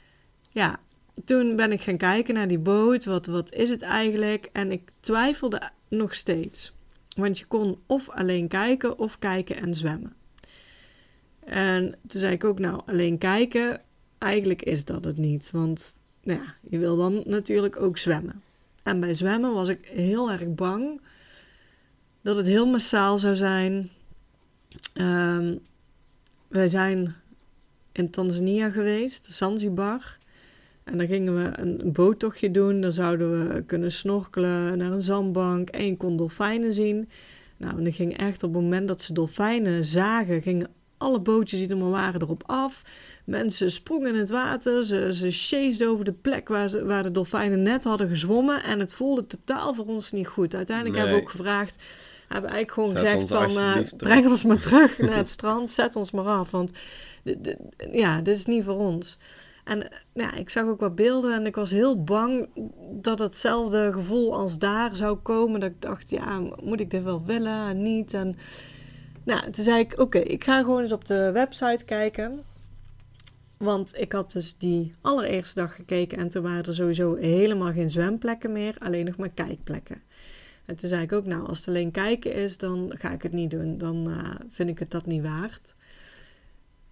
Ja, toen ben ik gaan kijken naar die boot. Wat, wat is het eigenlijk? En ik twijfelde nog steeds. Want je kon of alleen kijken of kijken en zwemmen. En toen zei ik ook, nou, alleen kijken, eigenlijk is dat het niet. Want nou ja, je wil dan natuurlijk ook zwemmen. En bij zwemmen was ik heel erg bang dat het heel massaal zou zijn. Ehm, wij zijn in Tanzania geweest, Zanzibar. En dan gingen we een boottochtje doen. Dan zouden we kunnen snorkelen naar een zandbank en je kon dolfijnen zien. Nou, en dan ging echt op het moment dat ze dolfijnen zagen, gingen alle bootjes die er maar waren erop af. Mensen sprongen in het water. Ze, ze chased over de plek waar, ze, waar de dolfijnen net hadden gezwommen. En het voelde totaal voor ons niet goed. Uiteindelijk hebben we ook gevraagd. Hebben eigenlijk gewoon gezegd van uh, breng ons maar terug *laughs* naar het strand. Zet ons maar af. Want ja, dit is niet voor ons. En ja, ik zag ook wat beelden en ik was heel bang dat hetzelfde gevoel als daar zou komen. Dat ik dacht, ja, moet ik dit wel willen en niet? En nou, toen zei ik, oké, ik ga gewoon eens op de website kijken. Want ik had dus die allereerste dag gekeken en toen waren er sowieso helemaal geen zwemplekken meer, alleen nog maar kijkplekken. En toen zei ik ook, nou, als het alleen kijken is, dan ga ik het niet doen. Dan uh, vind ik het dat niet waard.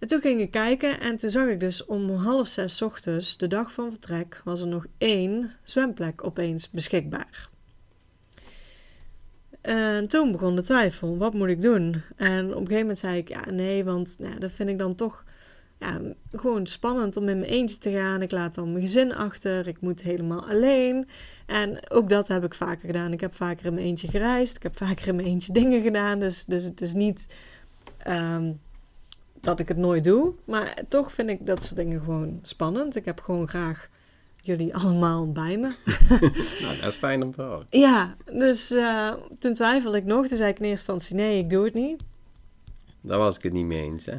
En toen ging ik kijken en toen zag ik dus om half zes ochtends, de dag van vertrek, was er nog één zwemplek opeens beschikbaar. En toen begon de twijfel, wat moet ik doen? En op een gegeven moment zei ik, ja nee, want nou, dat vind ik dan toch ja, gewoon spannend om in mijn eentje te gaan. Ik laat dan mijn gezin achter, ik moet helemaal alleen. En ook dat heb ik vaker gedaan. Ik heb vaker in mijn eentje gereisd, ik heb vaker in mijn eentje *laughs* dingen gedaan. Dus, dus het is niet um, dat ik het nooit doe, maar toch vind ik dat soort dingen gewoon spannend. Ik heb gewoon graag jullie *laughs* allemaal bij me. *laughs* nou, dat is fijn om te horen. Ja, dus uh, toen twijfelde ik nog. Toen zei ik in eerste instantie, nee, ik doe het niet. Daar was ik het niet mee eens, hè?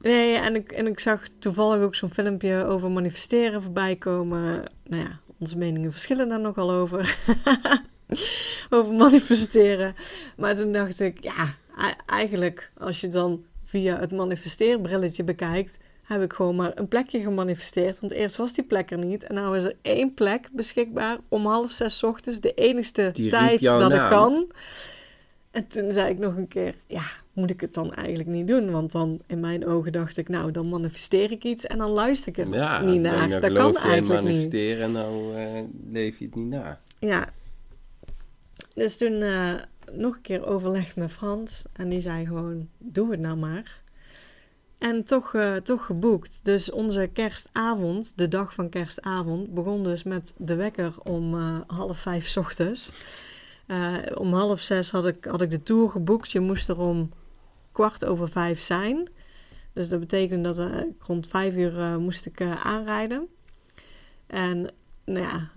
Nee, en ik, en ik zag toevallig ook zo'n filmpje over manifesteren voorbij komen. Nou ja, onze meningen verschillen daar nogal over. *laughs* over manifesteren. Maar toen dacht ik, ja, eigenlijk als je dan via het manifesteerbrilletje bekijkt, heb ik gewoon maar een plekje gemanifesteerd. Want eerst was die plek er niet. En nu is er één plek beschikbaar om half zes ochtends. De enigste tijd dat ik kan. En toen zei ik nog een keer, ja, moet ik het dan eigenlijk niet doen? Want dan in mijn ogen dacht ik, nou, dan manifesteer ik iets en dan luister ik ja, niet naar. Dat kan eigenlijk niet. manifesteren en dan uh, leef je het niet na. Ja. Dus toen uh, nog een keer overlegd met Frans. En die zei gewoon, doe het nou maar. En toch, uh, toch geboekt. Dus onze kerstavond, de dag van kerstavond, begon dus met de wekker om uh, half vijf ochtends. Uh, om half zes had ik, had ik de tour geboekt. Je moest er om kwart over vijf zijn. Dus dat betekende dat ik rond vijf uur moest ik aanrijden. En nou ja,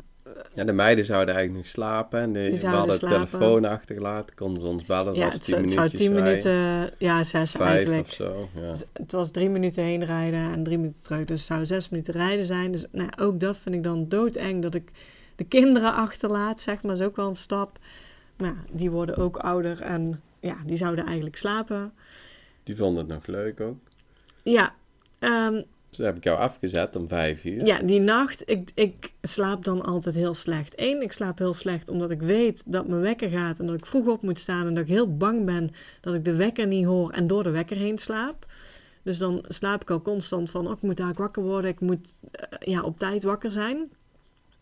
ja, de meiden zouden eigenlijk nog slapen. En de, we hadden de telefoon achtergelaten, konden ze ons bellen. Ja, was het, zou tien minuten, ja, zes Vijf eigenlijk. of zo, ja. Dus het was drie minuten heen rijden en drie minuten terug. Dus het zou zes minuten rijden zijn. Dus nou, ook dat vind ik dan doodeng, dat ik de kinderen achterlaat, zeg maar. is ook wel een stap. Maar ja, die worden ook ouder en ja, die zouden eigenlijk slapen. Die vonden het nog leuk ook? Ja, um, dus heb ik jou afgezet om vijf uur. Ja, die nacht, ik, ik slaap dan altijd heel slecht. Eén, ik slaap heel slecht omdat ik weet dat mijn wekker gaat en dat ik vroeg op moet staan en dat ik heel bang ben dat ik de wekker niet hoor en door de wekker heen slaap. Dus dan slaap ik al constant van, oh, ik moet daar wakker worden, ik moet uh, ja, op tijd wakker zijn.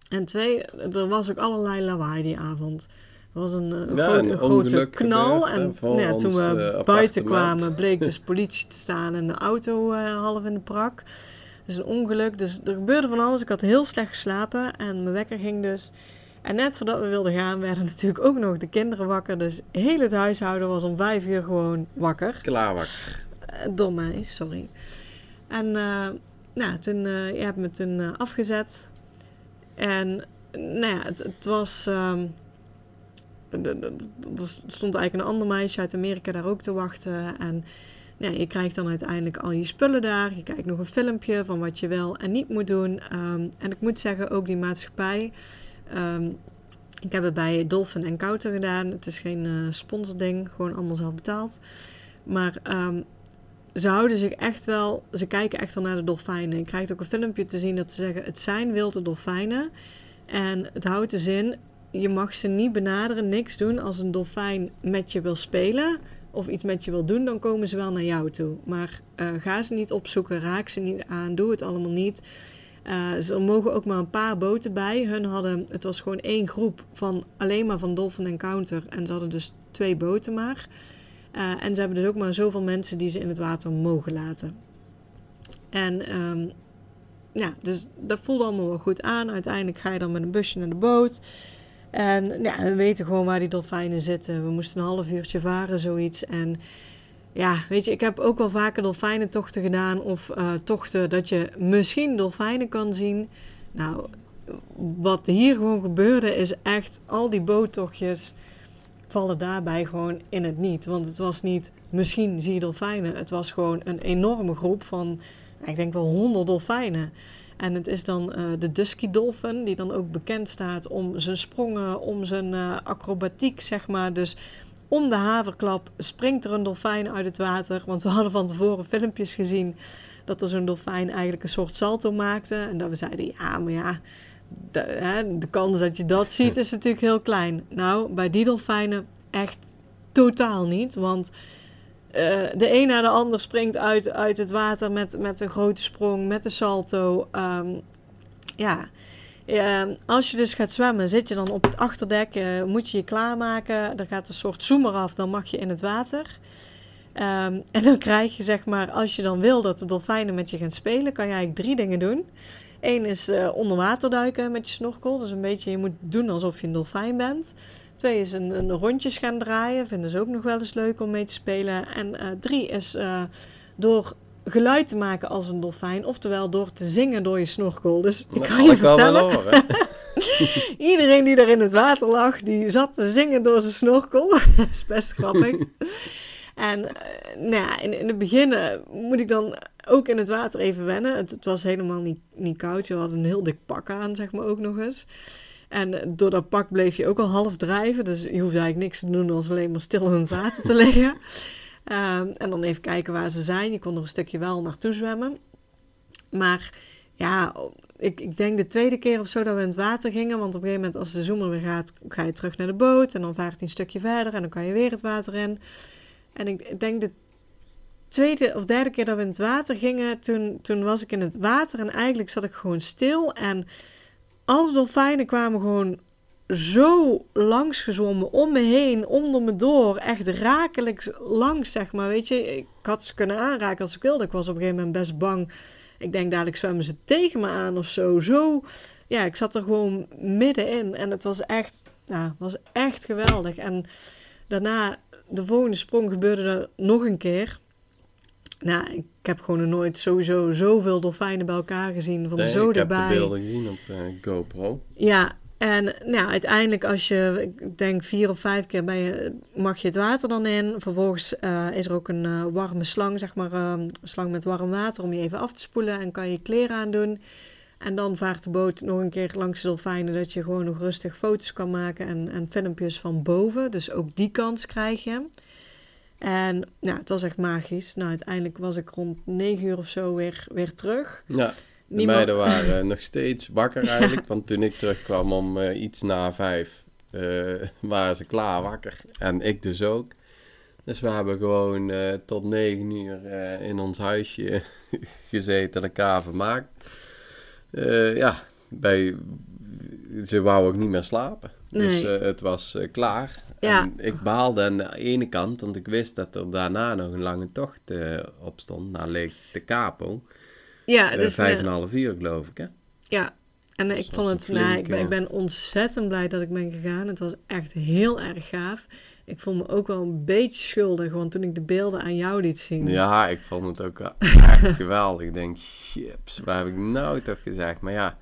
En twee, er was ook allerlei lawaai die avond. Was een, een, ja, groot, een grote knal. en nou ja, toen we uh, buiten kwamen, bleek dus *laughs* politie te staan en de auto uh, half in de prak. Dus een ongeluk. Dus er gebeurde van alles. Ik had heel slecht geslapen en mijn wekker ging dus. En net voordat we wilden gaan, werden *laughs* natuurlijk ook nog de kinderen wakker. Dus heel het huishouden was om vijf uur gewoon wakker. Klaar wakker. Uh, door mij, sorry. En nou, toen, je hebt me toen afgezet. En nou ja, het, het was... Um, er stond eigenlijk een ander meisje uit Amerika daar ook te wachten. En je krijgt dan uiteindelijk al je spullen daar. Je kijkt nog een filmpje van wat je wel en niet moet doen. Um, en ik moet zeggen, ook die maatschappij. Um, ik heb het bij Dolphin Encounter gedaan. Het is geen uh, sponsording, gewoon allemaal zelf betaald. Maar um, ze houden zich echt wel, ze kijken echt wel naar de dolfijnen. Je krijgt ook een filmpje te zien dat ze zeggen: het zijn wilde dolfijnen. En het houdt de zin, je mag ze niet benaderen, niks doen. Als een dolfijn met je wil spelen of iets met je wil doen, dan komen ze wel naar jou toe. Maar uh, ga ze niet opzoeken, raak ze niet aan, doe het allemaal niet. Uh, er mogen ook maar een paar boten bij. Hun hadden, het was gewoon één groep van alleen maar van Dolphin Encounter. En ze hadden dus twee boten maar. Uh, en ze hebben dus ook maar zoveel mensen die ze in het water mogen laten. En um, ja, dus dat voelde allemaal wel goed aan. Uiteindelijk ga je dan met een busje naar de boot. En ja, we weten gewoon waar die dolfijnen zitten. We moesten een half uurtje varen, zoiets. En ja, weet je, ik heb ook wel vaker dolfijnentochten gedaan. Of uh, tochten dat je misschien dolfijnen kan zien. Nou, wat hier gewoon gebeurde is echt al die boottochtjes vallen daarbij gewoon in het niet. Want het was niet misschien zie je dolfijnen. Het was gewoon een enorme groep van, ik denk wel honderd dolfijnen. En het is dan uh, de Dusky Dolphin, die dan ook bekend staat om zijn sprongen, om zijn uh, acrobatiek, zeg maar. Dus om de haverklap springt er een dolfijn uit het water. Want we hadden van tevoren filmpjes gezien dat er zo'n dolfijn eigenlijk een soort salto maakte. En dat we zeiden, ja, maar ja, de, hè, de kans dat je dat ziet is natuurlijk heel klein. Nou, bij die dolfijnen echt totaal niet. Want uh, de een na de ander springt uit, uit het water met, met een grote sprong, met een salto. Um, ja, uh, als je dus gaat zwemmen, zit je dan op het achterdek, uh, moet je je klaarmaken. Er gaat een soort zoemer af, dan mag je in het water. Um, *laughs* en dan krijg je zeg maar, als je dan wil dat de dolfijnen met je gaan spelen, kan je eigenlijk drie dingen doen. Eén is uh, onder water duiken met je snorkel. Dus een beetje, je moet doen alsof je een dolfijn bent. Twee is een, een rondjes gaan draaien. Vinden ze ook nog wel eens leuk om mee te spelen. En uh, drie is uh, door geluid te maken als een dolfijn. Oftewel door te zingen door je snorkel. Dus ik kan je vertellen. *laughs* Iedereen die daar in het water lag, die zat te zingen door zijn snorkel. *laughs* dat is best grappig. en uh, nou ja, in, in het begin moet ik dan ook in het water even wennen. Het, het, was helemaal niet, niet koud. Je had een heel dik pak aan, zeg maar ook nog eens. En door dat pak bleef je ook al half drijven. Dus je hoeft eigenlijk niks te doen als alleen maar stil in het water te liggen. um, *laughs* en dan even kijken waar ze zijn. Je kon er een stukje wel naartoe zwemmen. Maar ja, ik, ik denk de tweede keer of zo dat we in het water gingen. Want op een gegeven moment als de zoemer weer gaat, ga je terug naar de boot. En dan vaart hij een stukje verder en dan kan je weer het water in. En ik, ik denk de tweede of derde keer dat we in het water gingen, toen, toen was ik in het water en eigenlijk zat ik gewoon stil. En alle dolfijnen kwamen gewoon zo langs gezwommen, om me heen, onder me door, echt rakelijk langs, zeg maar. Weet je, ik had ze kunnen aanraken als ik wilde. Ik was op een gegeven moment best bang. Ik denk dadelijk zwemmen ze tegen me aan of zo. Zo, ja, ik zat er gewoon middenin en het was echt, ja, was echt geweldig. En daarna, de volgende sprong gebeurde er nog een keer. Nou, ik heb gewoon nog nooit sowieso zoveel dolfijnen bij elkaar gezien. Van nee, zo ik heb de beelden gezien op uh, GoPro. Ja, en nou, uiteindelijk als je, ik denk vier of vijf keer ben je, mag je het water dan in. Vervolgens uh, is er ook een uh, warme slang, zeg maar, een slang met warm water om je even af te spoelen. En kan je kleren aandoen. En dan vaart de boot nog een keer langs de dolfijnen, dat je gewoon nog rustig foto's kan maken en, en filmpjes van boven. Dus ook die kans krijg je. En nou, het was echt magisch. Nou, uiteindelijk was ik rond negen uur of zo weer, weer terug. Ja, de Niemand... meiden waren *laughs* nog steeds wakker eigenlijk. ja. Want toen ik terugkwam om uh, iets na vijf, uh, waren ze klaar wakker. En ik dus ook. Dus we hebben gewoon tot negen uur in ons huisje *laughs* gezeten en elkaar vermaakt. ja, bij, ze wou ook niet meer slapen. Nee. Dus het was klaar. Ja. En ik baalde aan de ene kant, want ik wist dat er daarna nog een lange tocht uh, op stond naar Lake de Capo. Ja, dus... Vijf en een half uur, geloof ik, hè? Ja, en dus ik vond het... Flink, nou, ik, ben, ik ben ontzettend blij dat ik ben gegaan. Het was echt heel erg gaaf. Ik voel me ook wel een beetje schuldig, want toen ik de beelden aan jou liet zien... Ja, ik vond het ook *laughs* echt geweldig. Ik denk, chips, waar heb ik nou toch gezegd? Maar ja...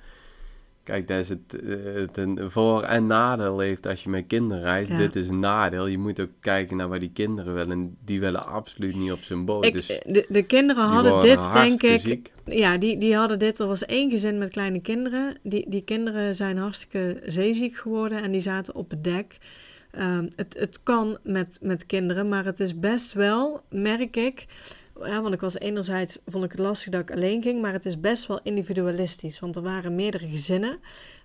Kijk, dat is het, het een voor- en nadeel heeft als je met kinderen reist. Ja. Dit is een nadeel. Je moet ook kijken naar waar die kinderen willen. En die willen absoluut niet op zijn boot. Ik, dus de, de kinderen hadden dit, denk ik. Ziek. Ja, die, die hadden dit. Er was één gezin met kleine kinderen. Die, die kinderen zijn hartstikke zeeziek geworden. En die zaten op het dek. Um, het, het kan met, met kinderen, maar het is best wel, merk ik ja, want ik was enerzijds, vond ik het lastig dat ik alleen ging, maar het is best wel individualistisch. Want er waren meerdere gezinnen,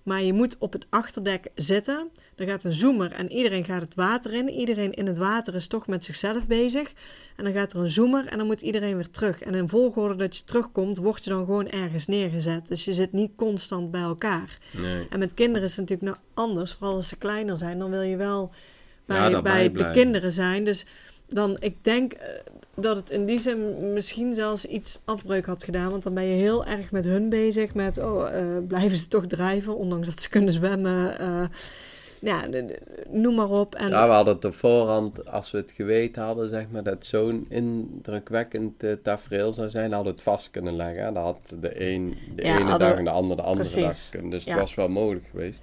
maar je moet op het achterdek zitten. Er gaat een zoomer en iedereen gaat het water in. Iedereen in het water is toch met zichzelf bezig. En dan gaat er een zoomer en dan moet iedereen weer terug. En in volgorde dat je terugkomt, word je dan gewoon ergens neergezet. Dus je zit niet constant bij elkaar. Nee. En met kinderen is het natuurlijk nou anders, vooral als ze kleiner zijn. Dan wil je wel bij, Ja, daarbij bij de kinderen zijn. Dus dan, ik denk eh, dat het in die zin misschien zelfs iets afbreuk had gedaan. Want dan ben je heel erg met hun bezig. Met, oh, eh, blijven ze toch drijven, ondanks dat ze kunnen zwemmen. eh, ja, noem maar op. En, Ja, we hadden het op voorhand, als we het geweten hadden, zeg maar, dat zo'n indrukwekkend eh, tafereel zou zijn, hadden we het vast kunnen leggen. hè. Dat had de, een, de Ja, ene hadden dag en de andere de andere Precies. dag kunnen. Dus Ja. het was wel mogelijk geweest.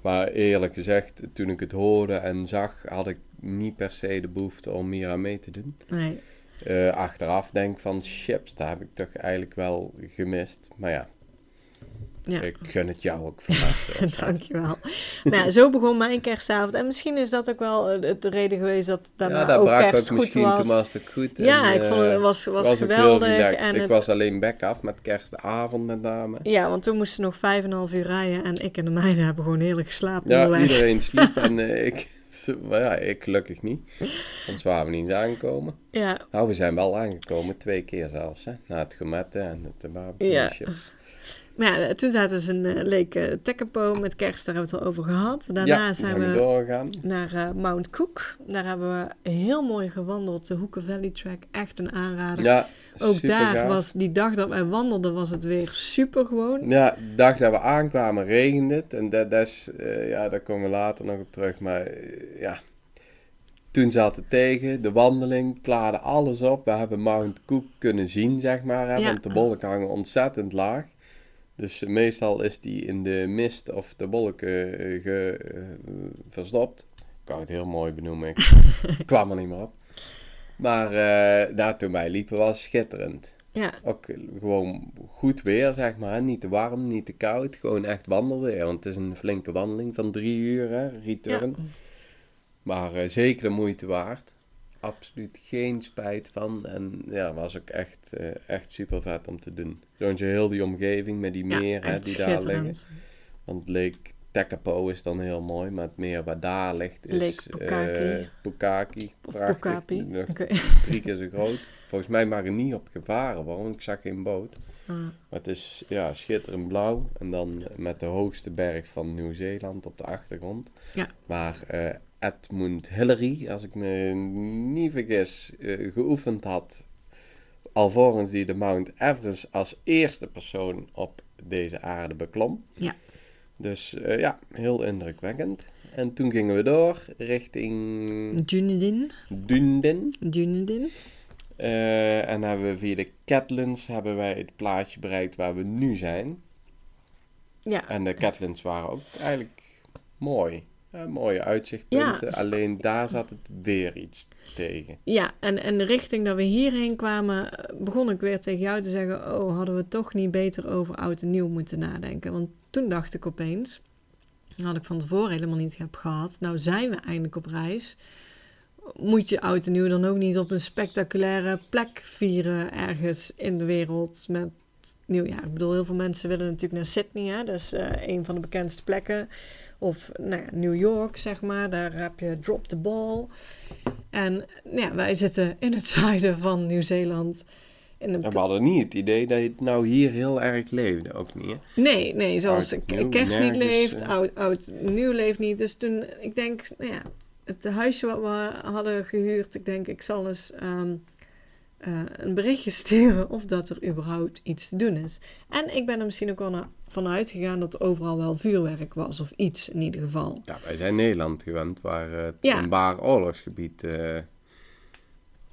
Maar eerlijk gezegd, toen ik het hoorde en zag, had ik niet per se de behoefte om hier aan mee te doen. nee. Eh, achteraf denk ik van, chips, daar heb ik toch eigenlijk wel gemist. Maar ja, Ja. ik gun het jou ook van harte. *laughs* Dankjewel. nou ja, zo begon mijn kerstavond. En misschien is dat ook wel eh, de reden geweest dat daarna ja, dat ook brak kerst ook goed misschien, was. was het goed. ja, en, ik vond het eh, was, was, was geweldig. En ik het, was alleen back af met kerstavond met name. Ja, want toen moesten we nog vijf en een half uur rijden. En ik en de meiden hebben gewoon heerlijk geslapen Ja, onderweg. iedereen sliep *laughs* en ik, maar ja, ik gelukkig niet. Anders waren we niet eens aangekomen. Ja, Nou, we zijn wel aangekomen, twee keer zelfs, hè. Na het gourmetten en het barbecue. Ja. Maar ja, toen zaten we in uh, Lake Tekapo met kerst. Daar hebben we het al over gehad. Daarna ja, zijn we naar eh, Mount Cook. Daar hebben we heel mooi gewandeld. De Hoeken Valley Track, echt een aanrader. Ja, Ook daar gaaf. was, die dag dat wij wandelden, was het weer super gewoon. Ja, de dag dat we aankwamen regende het. En dat, dat is, eh, ja, daar komen we later nog op terug. Maar eh, ja, toen zat het tegen. De wandeling klaarde alles op. We hebben Mount Cook kunnen zien, zeg maar. Hè, Ja. Want de wolken hangen ontzettend laag. Dus eh, meestal is die in de mist of de wolken eh, ge, eh, verstopt. Ik kan het heel mooi benoemen. Ik *laughs* kwam er niet meer op. Maar eh daar toen wij liepen was schitterend Ja, ook gewoon goed weer, zeg maar. Niet te warm, niet te koud. Gewoon echt wandelweer. Want het is een flinke wandeling van drie uur, hè, return. ja. Maar zeker de moeite waard. Absoluut geen spijt van. En ja, was ook echt, eh, echt super vet om te doen. Zo'n heel die omgeving met die meren die daar liggen. Want Lake Tekapo is dan heel mooi. Maar het meer waar daar ligt is... Lake Pukaki. eh, Pukaki. Of Prachtig. Drie keer zo groot. Volgens mij mag er niet op gevaren want ik zag geen boot. Ah, Maar het is ja, schitterend blauw. En dan met de hoogste berg van Nieuw-Zeeland op de achtergrond. Ja. Waar eh, Edmund Hillary, als ik me niet vergis, eh, geoefend had. Alvorens die de Mount Everest als eerste persoon op deze aarde beklom. Ja. Dus eh, ja, heel indrukwekkend. En toen gingen we door richting Dunedin. Dunedin. Dunedin. Eh, en hebben we via de Catlins hebben wij het plaatsje bereikt waar we nu zijn. Ja, En de Catlins waren ook eigenlijk mooi. Ja, mooie uitzichtpunten. Ja. Alleen daar zat het weer iets tegen. Ja, en, en de richting dat we hierheen kwamen, eh, begon ik weer tegen jou te zeggen: Oh, hadden we toch niet beter over oud en nieuw moeten nadenken? Want toen dacht ik opeens, had ik van tevoren helemaal niet heb gehad. Nou zijn we eindelijk op reis. Moet je oud en nieuw dan ook niet op een spectaculaire plek vieren ergens in de wereld met nieuwjaar? Ik bedoel, heel veel mensen willen natuurlijk naar Sydney, hè? dat is eh, een van de bekendste plekken. Of nou ja, New York, zeg maar, daar heb je Drop the Ball. En nou ja, wij zitten in het *laughs* zuiden van Nieuw-Zeeland. Een En we hadden niet het idee dat het nou hier heel erg leefde. Ook niet, hè? Nee, nee, zoals Oud, nieuw, kerst niet leeft, eh. oud, oud nieuw leeft niet. Dus toen, ik denk, nou ja, het huisje wat we hadden gehuurd, ik denk, ik zal eens ehm, eh, een berichtje *laughs* sturen of dat er überhaupt iets te doen is. En ik ben er misschien ook wel na- van uitgegaan dat er overal wel vuurwerk was, of iets in ieder geval. Ja, wij zijn Nederland gewend, waar het Ja. een waar oorlogsgebied eh,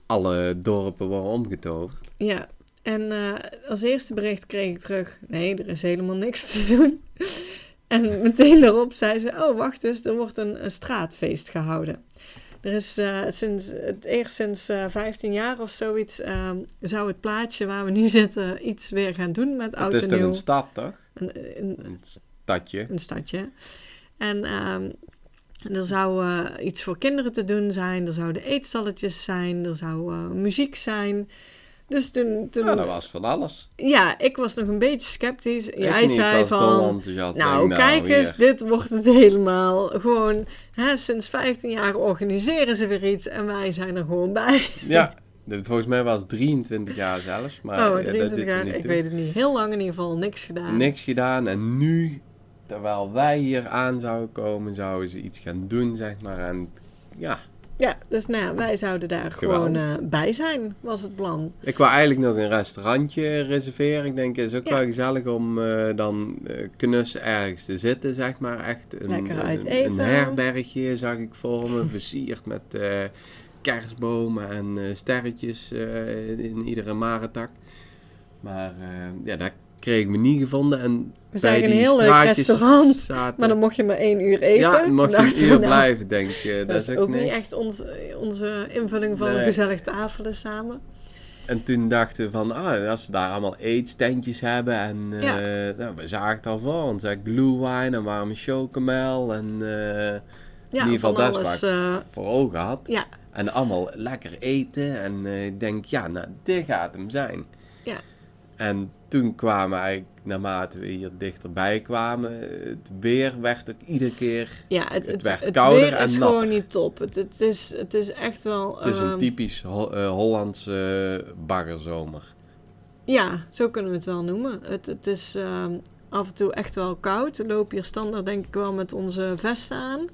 alle dorpen worden omgetoverd. Ja, en eh, als eerste bericht kreeg ik terug: nee, er is helemaal niks te doen. *laughs* en meteen daarop zei ze: oh, wacht eens, er wordt een, een straatfeest gehouden. Er is eh, sinds, het eerst sinds eh 15 jaar of zoiets, ehm, zou het plaatsje waar we nu zitten iets weer gaan doen met oud het is toch een stad, toch? Een, een, Een stadje. een stadje. En ehm, er zou eh, iets voor kinderen te doen zijn. Er zouden eetstalletjes zijn. Er zou eh, muziek zijn. Dus toen... toen Ja, dat was van alles. ja, ik was nog een beetje sceptisch. Ik Jij niet, zei van... Nou, Denk, kijk eens, dit wordt het helemaal. Gewoon, hè, sinds 15 jaar organiseren ze weer iets en wij zijn er gewoon bij. Ja, *laughs* volgens mij was het 23 jaar zelfs. Maar oh, dat 23 doet er jaar, ik weet het niet. Heel lang in ieder geval niks gedaan. Niks gedaan en nu, terwijl wij hier aan zouden komen, zouden ze iets gaan doen, zeg maar. En ja, Ja, dus nou ja, wij zouden daar gewoon eh, bij zijn, was het plan. ik wou eigenlijk nog een restaurantje reserveren. Ik denk, het is ook Ja. wel gezellig om eh, dan eh knus ergens te zitten, zeg maar. Echt een, Lekker uit een, eten. een herbergje zag ik voor me, versierd met eh, kerstbomen en eh, sterretjes eh, in, in iedere marentak. Maar eh, ja, dat kreeg ik me niet gevonden. En We zagen bij een heel leuk restaurant, *laughs* zaten- Maar dan mocht je maar één uur eten. ja, Toen mocht je een we, uur blijven, denk ik. *laughs* Dat, is ook niet niks. echt ons, onze invulling van Nee. een gezellig tafelen samen. En toen dachten we van, ah, als ze daar allemaal eetstandjes hebben en Ja. nou, we zagen het al voor ons, hè, glue wine en warme chocomel en Ja, In ieder geval, dat is eh, voor ogen had. ja, En allemaal lekker eten en eh, ik denk, ja, nou, dit gaat hem zijn. Ja. En toen kwamen eigenlijk, naarmate we hier dichterbij kwamen, het weer werd ook iedere keer, ja, het, Het het, werd het kouder weer en is natter. gewoon niet top. Het, het, is, het is echt wel... het is een ehm, typisch Ho- eh, Hollandse baggerzomer. Ja, zo kunnen we het wel noemen. Het, het is ehm, af en toe echt wel koud. We lopen hier standaard denk ik wel met onze vesten aan.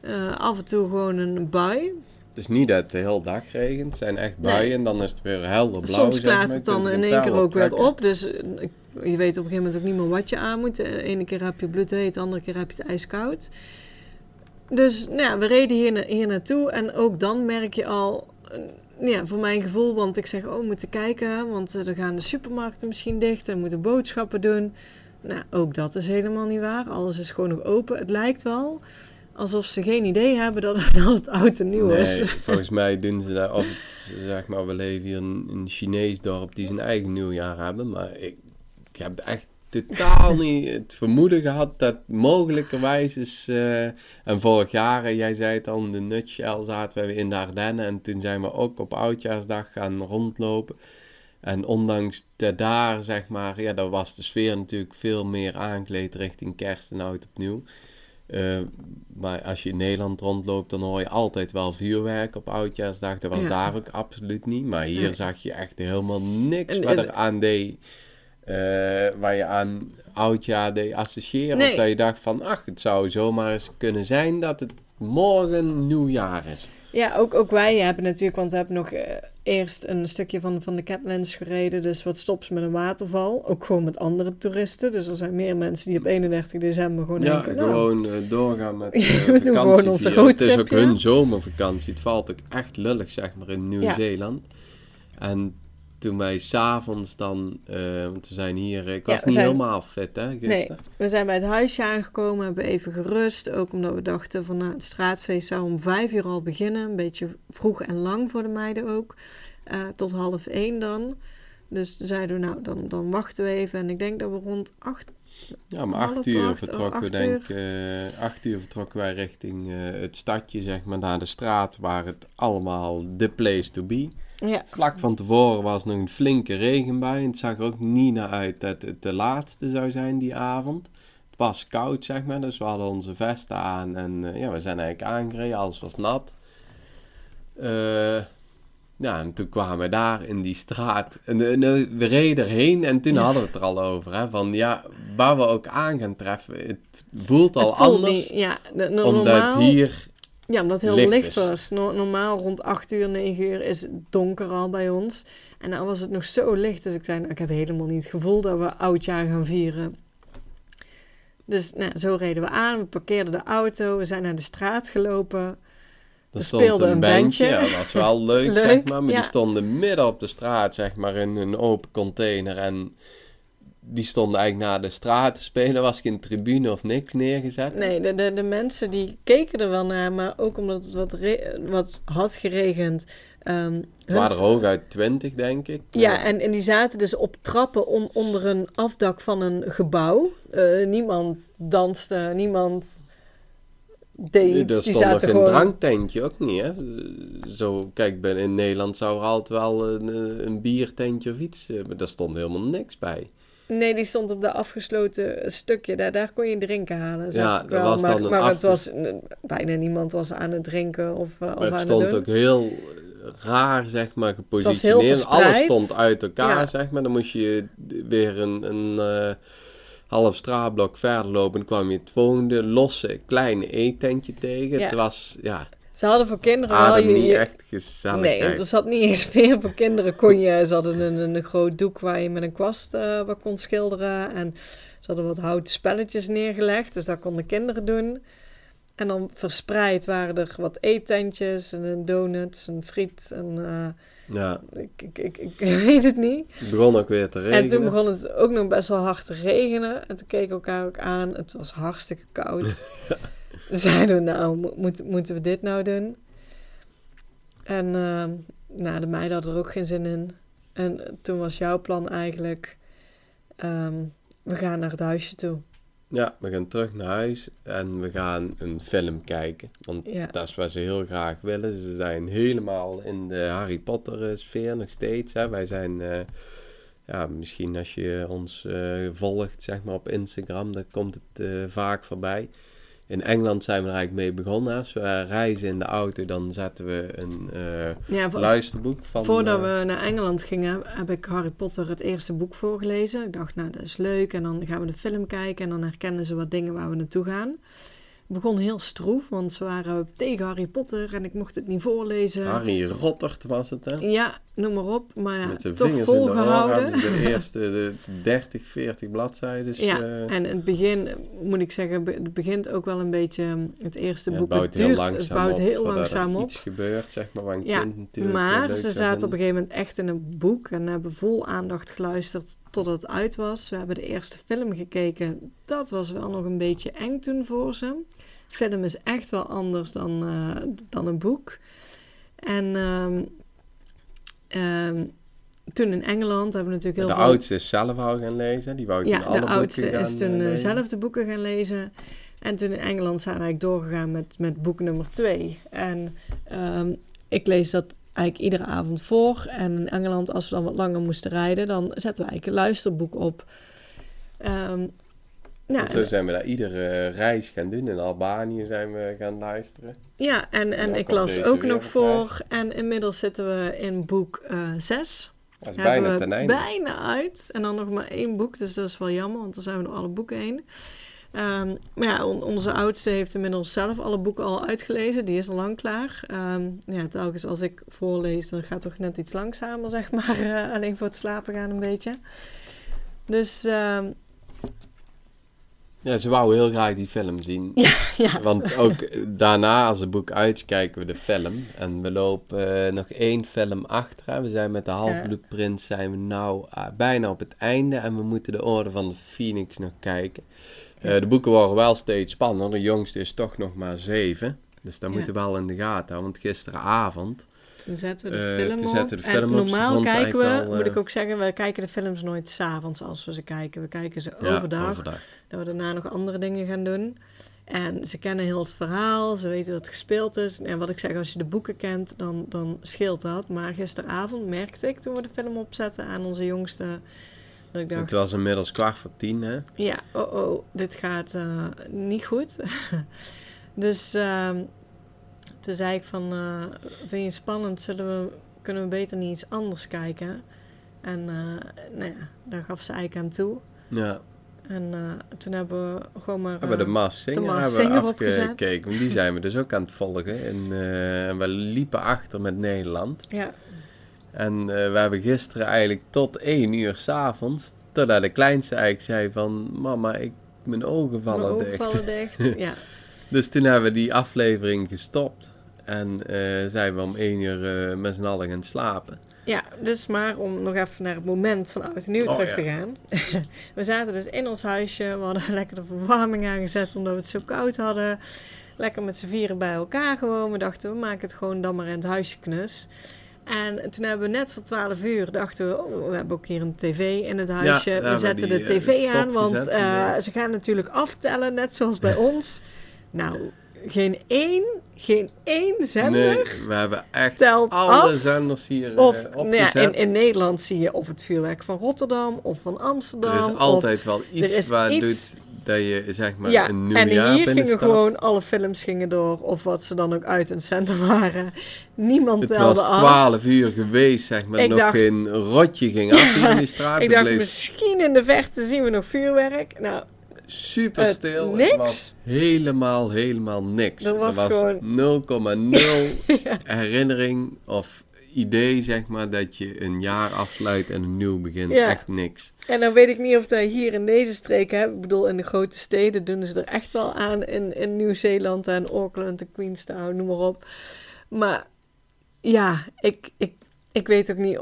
Eh, af en toe gewoon een bui. Het is niet dat het de hele dag regent, het zijn echt Nee. buien en dan is het weer helder blauw. Soms klaart het dan er in één keer ook weer op. Dus eh, je weet op een gegeven moment ook niet meer wat je aan moet. De ene keer heb je bloedheet, de andere keer heb je het ijskoud. Dus nou ja, we reden hier, na- hier naartoe en ook dan merk je al, eh, ja, voor mijn gevoel, want ik zeg, oh, we moeten kijken, want eh, dan gaan de supermarkten misschien dicht en moeten boodschappen doen. Nou, ook dat is helemaal niet waar. Alles is gewoon nog open. Het lijkt wel alsof ze geen idee hebben dat het, *laughs* dat het oud en nieuw is. Nee, volgens mij doen ze het, zeg maar, we leven hier in een Chinees dorp die zijn eigen nieuwjaar hebben. Maar ik, ik heb echt totaal *laughs* niet het vermoeden gehad dat mogelijkerwijs is. eh, en vorig jaar, eh, jij zei het al, in de nutshell zaten we in de Ardennen. En toen zijn we ook op Oudjaarsdag gaan rondlopen. En ondanks dat daar, zeg maar, ja, daar was de sfeer natuurlijk veel meer aangekleed richting kerst en oud opnieuw. Eh, maar als je in Nederland rondloopt, dan hoor je altijd wel vuurwerk op Oudjaarsdag. Dat was Ja. daar ook absoluut niet. Maar hier Nee. zag je echt helemaal niks En- wat en- er aan deed. eh, waar je aan Oudjaar deed associëren. Nee. Of dat je dacht van, ach, het zou zomaar eens kunnen zijn dat het morgen nieuwjaar is. Ja, ook, ook wij hebben natuurlijk, want we hebben nog eh, eerst een stukje van, van de Catlands gereden. Dus wat stops met een waterval. Ook gewoon met andere toeristen. Dus er zijn meer mensen die op 31 december gewoon Ja, denken... nou, gewoon eh, doorgaan met *laughs* we doen vakantie gewoon onze vieren. Het is ook ja. hun zomervakantie. Het valt ook echt lullig, zeg maar, in Nieuw-Zeeland. En toen wij s'avonds dan, eh, want we zijn hier, ik Ja, was niet zijn- helemaal fit hè, Nee, gisteren. we zijn bij het huisje aangekomen, hebben even gerust. Ook omdat we dachten van nou, het straatfeest zou om vijf uur al beginnen. Een beetje vroeg en lang voor de meiden ook. Eh, tot half één dan. Dus zeiden we nou, dan, dan wachten we even. En ik denk dat we rond acht... Ja, om Half acht uur acht, vertrokken we, denk ik, eh, acht uur vertrokken wij richting eh, het stadje, zeg maar, naar de straat waar het allemaal the place to be. Ja, Vlak van tevoren was nog een flinke regenbui. En het zag er ook niet naar uit dat het de laatste zou zijn die avond. Het was koud, zeg maar. Dus we hadden onze vesten aan. En eh, ja, we zijn eigenlijk aangereden. Alles was nat. Eh, ja, en toen kwamen we daar in die straat. En, eh, we reden erheen en toen Ja. hadden we het er al over. Hè, van ja, waar we ook aan gaan treffen. Het voelt al het voelt anders. niet- ja, de- de- omdat normaal, hier... Ja, omdat het heel licht was. No- normaal rond 8 uur, 9 uur is het donker al bij ons. En nou was het nog zo licht. Dus ik zei, nou, ik heb helemaal niet het gevoel dat we oudjaar gaan vieren. Dus nou, zo reden we aan. We parkeerden de auto. We zijn naar de straat gelopen. Er speelde een een bandje, bandje. ja, dat was wel leuk, *laughs* Leuk, zeg maar. Maar ja. die stonden midden op de straat, zeg maar, in een open container. En die stonden eigenlijk naar de straat te spelen. Was geen tribune of niks neergezet. Nee, de, de, de mensen die keken er wel naar. Maar ook omdat het wat, wat had geregend. ehm, Het waren er hooguit twintig, denk ik. Ja, en, en die zaten dus op trappen on- onder een afdak van een gebouw. Eh, niemand danste, niemand deed iets. er die stond nog zaten een dranktentje ook niet, hè? Zo, kijk, ben- in Nederland zou er altijd wel een, eh, een biertentje of iets, eh, maar daar stond helemaal niks bij. Nee, die stond op dat afgesloten stukje. Daar, daar kon je drinken halen. zag Ja, ik wel. was maar dan een maar het was bijna niemand was aan het drinken of, eh, of het stond het doen. ook heel raar, zeg maar, was gepositioneerd. heel Alles stond uit elkaar, Ja. zeg maar. Dan moest je weer een, een eh, half straatblok verder lopen. Dan kwam je het volgende losse kleine eetentje tegen. Ja. Het was, ja, Ze hadden voor kinderen adem niet je- echt gezellig. nee, er zat niet eens meer voor kinderen. Kon je, ze hadden een, een groot doek waar je met een kwast eh, wat kon schilderen. En ze hadden wat houten spelletjes neergelegd. Dus dat konden kinderen doen. En dan verspreid waren er wat eetentjes. En een donut, een friet. En, eh, Ja, ik, ik, ik, ik *laughs* weet het niet. het begon ook weer te regenen. En toen begon het ook nog best wel hard te regenen. En toen keken we elkaar ook aan. Het was hartstikke koud. *laughs* *laughs* Zeiden we, nou, mo- moet, moeten we dit nou doen? En ehm, nou, de meiden hadden er ook geen zin in. En toen was jouw plan eigenlijk... ehm, we gaan naar het huisje toe. Ja, we gaan terug naar huis en we gaan een film kijken. Want Ja. dat is wat ze heel graag willen. Ze zijn helemaal in de Harry Potter eh, sfeer nog steeds. Hè. Wij zijn, eh, ja, misschien als je ons eh, volgt zeg maar op Instagram, dan komt het vaak voorbij. In Engeland zijn we er eigenlijk mee begonnen. Als we reizen in de auto, dan zetten we een eh, Ja, luisterboek van... voordat eh, we naar Engeland gingen, heb ik Harry Potter het eerste boek voorgelezen. Ik dacht, nou, dat is leuk. En dan gaan we de film kijken en dan herkennen ze wat dingen waar we naartoe gaan. Het begon heel stroef, want ze waren tegen Harry Potter en ik mocht het niet voorlezen. Harry Rottert was het, hè? Ja, noem maar op. Maar Met zijn toch vingers in de oren volgehouden. de *laughs* eerste de 30, 40 bladzijden. ja, eh, en in het begin, moet ik zeggen, het begint ook wel een beetje, um, het eerste ja, boek, het het, bouwt heel duurt, langzaam het bouwt op heel er langzaam op. iets gebeurt, zeg maar, waar een Ja, kind natuurlijk eh, Maar leuk ze zaten op een gegeven moment echt in een boek en hebben vol aandacht geluisterd totdat het uit was. We hebben de eerste film gekeken. Dat was wel nog een beetje eng toen voor ze. Film is echt wel anders dan, eh, dan een boek. En ehm, ehm, toen in Engeland hebben we natuurlijk De heel veel... oudste is zelf al gaan lezen. Die wou toen Ja, alle de oudste boeken is toen eh, eh, lezen. zelf de boeken gaan lezen. En toen in Engeland zijn we eigenlijk doorgegaan met, met boek nummer twee. En ehm, ik lees dat eigenlijk iedere avond voor. En in Engeland, als we dan wat langer moesten rijden, dan zetten we eigenlijk een luisterboek op. Ehm zo zijn we daar iedere eh, reis gaan doen. In Albanië zijn we gaan luisteren. ja, en, en ik las ook nog voor. En inmiddels zitten we in boek eh, zes. Dat is Hebben bijna ten einde. bijna uit. En dan nog maar één boek, dus dat is wel jammer, want dan zijn we door alle boeken heen. Ehm, maar ja, on- onze oudste heeft inmiddels zelf alle boeken al uitgelezen. Die is al lang klaar. Ehm, ja, telkens als ik voorlees, dan gaat het toch net iets langzamer, zeg maar. *laughs* eh, alleen voor het slapen gaan een beetje. Dus ehm, Ja, ze wou heel graag die film zien. *laughs* ja, Want ook eh, daarna, als het boek uit, is, kijken we de film. En we lopen eh, nog één film achter. We zijn met de Halfbloedprins zijn we nou ah, bijna op het einde. En we moeten de Orde van de Phoenix nog kijken. Eh, de boeken worden wel steeds spannender. De jongste is toch nog maar zeven. Dus dat Ja. moeten we wel in de gaten houden. Want gisteravond... toen zetten we de Eh, film toen op. zetten we de en op. Normaal kijken we, al, moet eh, ik ook zeggen, we kijken de films nooit s'avonds als we ze kijken. We kijken ze Ja, overdag. overdag. Dat we daarna nog andere dingen gaan doen. En ze kennen heel het verhaal, ze weten dat het gespeeld is. En wat ik zeg, als je de boeken kent, dan, dan scheelt dat. Maar gisteravond merkte ik toen we de film opzetten aan onze jongste. Dat ik dacht, Het was inmiddels kwart voor tien, hè? ja, oh oh, dit gaat eh, niet goed. *laughs* dus ehm, toen zei ik van, eh, vind je het spannend? Zullen we, kunnen we beter niet iets anders kijken? En eh, nou ja, daar gaf ze eigenlijk aan toe. Ja. En toen hebben we gewoon maar... We hebben de Mars Singer, de Maas hebben we Singer opgezet. afgekeken. Want die zijn we dus ook aan het volgen. En, en we liepen achter met Nederland. ja, En eh, we hebben gisteren eigenlijk tot één uur s'avonds... Totdat de kleinste eigenlijk zei van... Mama, ik, mijn ogen vallen mijn ogen dicht. vallen dicht. *laughs* ja. Dus toen hebben we die aflevering gestopt. En eh, zijn we om één uur eh, met z'n allen gaan slapen. ja, dus maar om nog even naar het moment van oud en nieuw Oh, terug ja. te gaan. *laughs* we zaten dus in ons huisje. We hadden *laughs* lekker de verwarming aangezet omdat we het zo koud hadden. Lekker met z'n vieren bij elkaar gewoon. We dachten, we maken het gewoon dan maar in het huisje knus. En toen hebben we net voor 12 uur dachten we, oh, we hebben ook hier een tv in het huisje. we zetten die, de eh, tv aan, want gezet, eh, ze gaan natuurlijk aftellen, net zoals bij *laughs* ons. Nou, geen één, geen één zender Nee, we hebben echt telt alle af. zenders hier Of eh, nou ja, opgezet. in, in Nederland zie je of het vuurwerk van Rotterdam of van Amsterdam. er is of- altijd wel iets waar iets- doet dat je zeg maar ja, een nieuw en jaar hier gingen gewoon alle films gingen door, of wat ze dan ook uit een center waren. Niemand Het telde was af. 12 uur geweest, zeg maar. Ik nog dacht- geen rotje ging af in die straat. *laughs* Ik Het dacht, bleef misschien in de verte zien we nog vuurwerk. Nou, super het- stil. niks. Het was helemaal, helemaal niks. Er was gewoon- 0,0 *laughs* herinnering of idee, zeg maar, dat je een jaar afsluit en een nieuw begint. Ja. Echt niks. en dan weet ik niet of dat hier in deze streken, hè, ik bedoel in de grote steden doen ze er echt wel aan. In, in Nieuw-Zeeland en Auckland en Queenstown, noem maar op. Maar ja, ik, ik, ik weet ook niet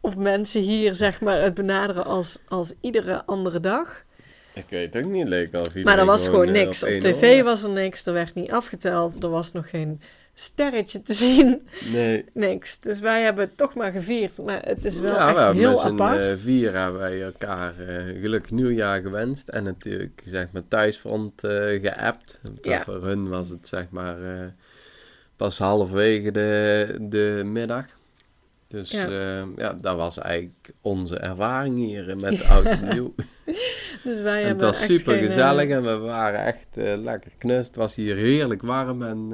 of mensen hier zeg maar het benaderen als, als iedere andere dag. Ik weet ook niet, wel of Maar er was gewoon eh, niks. op tv was er niks, er werd niet afgeteld, er was nog geen sterretje te zien, Nee. *laughs* niks. Dus wij hebben het toch maar gevierd, maar het is wel ja, echt heel z'n apart. eh, vier hebben wij elkaar eh, gelukkig nieuwjaar gewenst. En natuurlijk, zeg maar, thuisfront eh geappt. Ja. Voor hun was het, zeg maar, pas halverwege de, de middag. Dus Ja. ja. ja, dat was eigenlijk onze ervaring hier met *laughs* oud en nieuw. *laughs* dus wij en het was super geen, gezellig en we waren echt lekker knus. Het was hier heerlijk warm en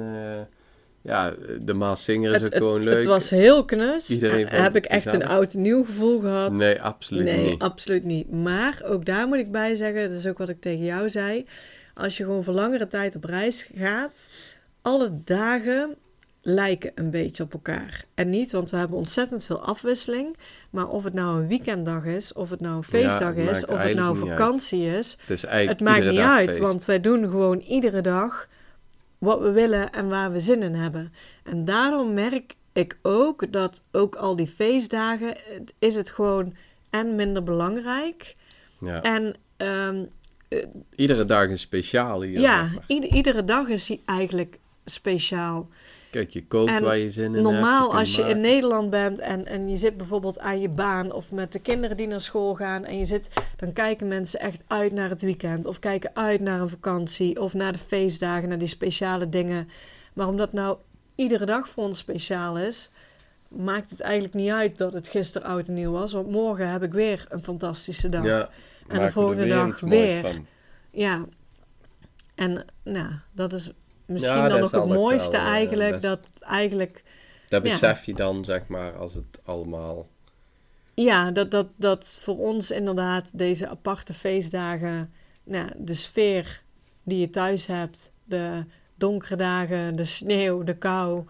ja, de Maas Singer is het, ook het, gewoon leuk. het was heel knus. Iedereen heb ik echt een gezellig. oud en nieuw gevoel gehad? Nee, absoluut nee, niet. absoluut niet. Maar ook daar moet ik bij zeggen, dat is ook wat ik tegen jou zei. Als je gewoon voor langere tijd op reis gaat, alle dagen lijken een beetje op elkaar. En niet, want we hebben ontzettend veel afwisseling. Maar of het nou een weekenddag is, of het nou een feestdag is, of het nou uit. vakantie is. Het is Het maakt niet uit, feest. want wij doen gewoon iedere dag wat we willen en waar we zin in hebben. En daarom merk ik ook dat ook al die feestdagen, het- is het gewoon en minder belangrijk. Ja. En ehm, Iedere dag is speciaal hier. ja, iedere dag is hij eigenlijk speciaal. Kijk, je koopt en waar je zin in hebt. Normaal kunt als je in. Nederland bent en, en je zit bijvoorbeeld aan je baan of met de kinderen die naar school gaan en je zit, dan kijken mensen echt uit naar het weekend of kijken uit naar een vakantie of naar de feestdagen, naar die speciale dingen. Maar omdat nou iedere dag voor ons speciaal is, maakt het eigenlijk niet uit dat het gisteren oud en nieuw was, want morgen heb ik weer een fantastische dag. Ja, de we er volgende dag weer. van. Ja, en nou, dat is misschien Ja, dan nog zal het ook mooiste wel, eh, eigenlijk, dat eigenlijk Dat Ja. besef je dan, zeg maar, als het allemaal... Ja, dat, dat, dat voor ons inderdaad deze aparte feestdagen, nou, de sfeer die je thuis hebt, de donkere dagen, de sneeuw, de kou.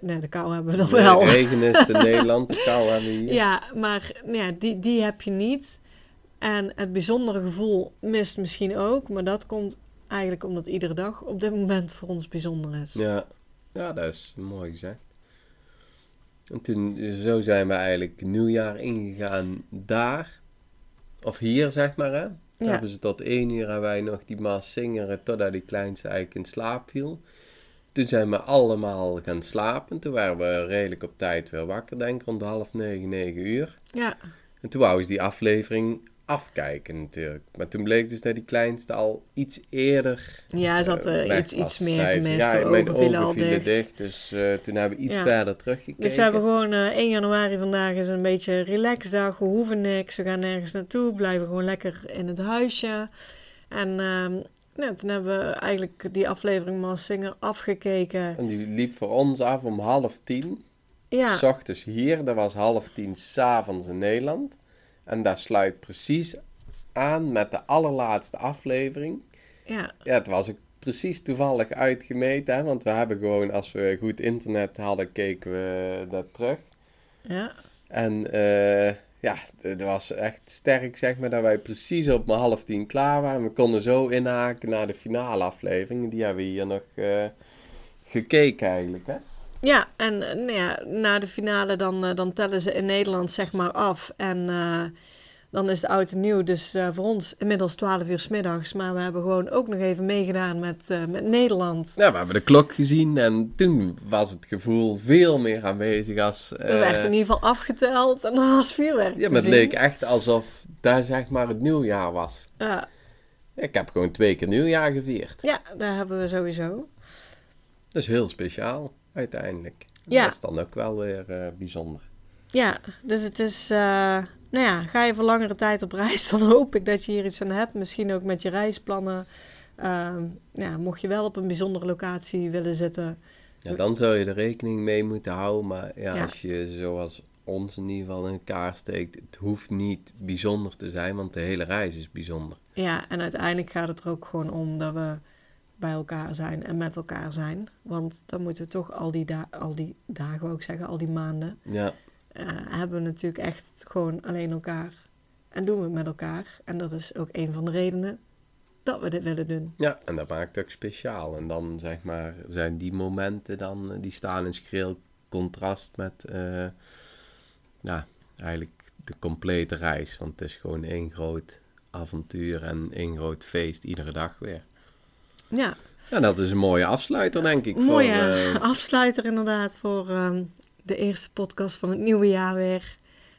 Nee, de kou hebben we dan Nee, wel. regen is in Nederland, de *laughs* kou hebben we hier. Ja, maar nou ja, die, die heb je niet. En het bijzondere gevoel mist misschien ook, maar dat komt eigenlijk omdat iedere dag op dit moment voor ons bijzonder is. Ja, ja dat is mooi gezegd. En toen, zo zijn we eigenlijk nieuwjaar ingegaan daar. Of hier, zeg maar, hè. Toen Ja. hebben ze tot één uur en wij nog die maas zingeren totdat die kleinste eigenlijk in slaap viel. Toen zijn we allemaal gaan slapen. Toen waren we redelijk op tijd weer wakker, denk ik, rond half negen, negen uur. Ja, En toen wou ze die aflevering afkijken natuurlijk. Maar toen bleek dus dat die kleinste al iets eerder ja ze had eh, eh, iets, iets meer gemist. Ja, de mijn ogen vielen al ogen vielen dicht. dicht. Dus eh, toen hebben we iets Ja. verder teruggekeken. Dus we hebben gewoon eh 1 januari vandaag is een beetje relaxdag. We hoeven niks. We gaan nergens naartoe. Blijven gewoon lekker in het huisje. En nou, toen hebben we eigenlijk die aflevering Mas Singer afgekeken. En die liep voor ons af om half tien. Ja, S ochtends hier, dat was half tien s'avonds in Nederland. En dat sluit precies aan met de allerlaatste aflevering. ja, Ja, het was ook precies toevallig uitgemeten. Hè? Want we hebben gewoon, als we goed internet hadden, keken we dat terug. ja. En eh, ja, het was echt sterk, zeg maar, dat wij precies op mijn half tien klaar waren. We konden zo inhaken naar de finale aflevering. Die hebben we hier nog eh, gekeken eigenlijk, hè? Ja, en eh, nou ja, na de finale dan, eh, dan tellen ze in Nederland zeg maar af. En eh, dan is het oud en nieuw. Dus voor ons inmiddels 12 uur 's middags. Maar we hebben gewoon ook nog even meegedaan met, met Nederland. Ja, we hebben de klok gezien en toen was het gevoel veel meer aanwezig als... Er werd in ieder geval afgeteld en er was vuurwerk ja, maar het zien. leek echt alsof daar zeg maar het nieuwjaar was. Ja, Ik heb gewoon twee keer nieuwjaar gevierd. ja, daar hebben we sowieso. Dat is heel speciaal uiteindelijk. Ja. Dat is dan ook wel weer eh, bijzonder. Ja, dus het is, eh, nou ja, ga je voor langere tijd op reis, *laughs* dan hoop ik dat je hier iets aan hebt. Misschien ook met je reisplannen. Ehm, ja, mocht je wel op een bijzondere locatie willen zitten. Ja, dan zou je er rekening mee moeten houden. Maar ja, Ja. als je zoals ons in ieder geval in elkaar steekt, het hoeft niet bijzonder te zijn, want de hele reis is bijzonder. Ja, en uiteindelijk gaat het er ook gewoon om dat we bij elkaar zijn en met elkaar zijn. Want dan moeten we toch al die, da al die dagen, ik zeggen, al die maanden, Ja, eh, hebben we natuurlijk echt gewoon alleen elkaar. En doen we het met elkaar. En dat is ook een van de redenen dat we dit willen doen. ja, en dat maakt het ook speciaal. En dan zeg maar, zijn die momenten dan, eh, die staan in schril contrast met, ja, eigenlijk de complete reis. Want het is gewoon één groot avontuur en één groot feest iedere dag weer. Ja, Ja, dat is een mooie afsluiter, denk ik. mooie Voor, eh, *laughs* afsluiter inderdaad voor ehm, de eerste podcast van het nieuwe jaar weer.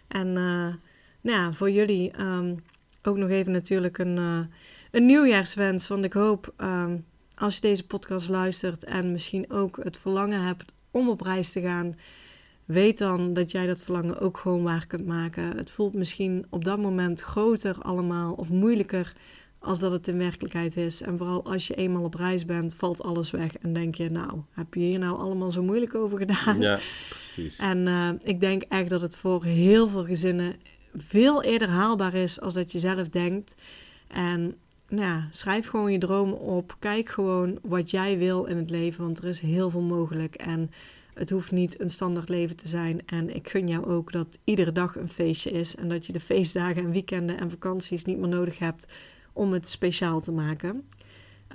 En eh, nou ja, voor jullie ehm, ook nog even natuurlijk een, eh, een nieuwjaarswens. Want ik hoop ehm, als je deze podcast luistert en misschien ook het verlangen hebt om op reis te gaan, weet dan dat jij dat verlangen ook gewoon waar kunt maken. Het voelt misschien op dat moment groter allemaal of moeilijker als dat het in werkelijkheid is. En vooral als je eenmaal op reis bent, valt alles weg en denk je, nou, heb je hier nou allemaal zo moeilijk over gedaan? ja, precies. En eh, ik denk echt dat het voor heel veel gezinnen veel eerder haalbaar is als dat je zelf denkt. En nou ja, schrijf gewoon je dromen op. Kijk gewoon wat jij wil in het leven, want er is heel veel mogelijk. En het hoeft niet een standaard leven te zijn. En ik gun jou ook dat iedere dag een feestje is. En dat je de feestdagen en weekenden en vakanties niet meer nodig hebt om het speciaal te maken.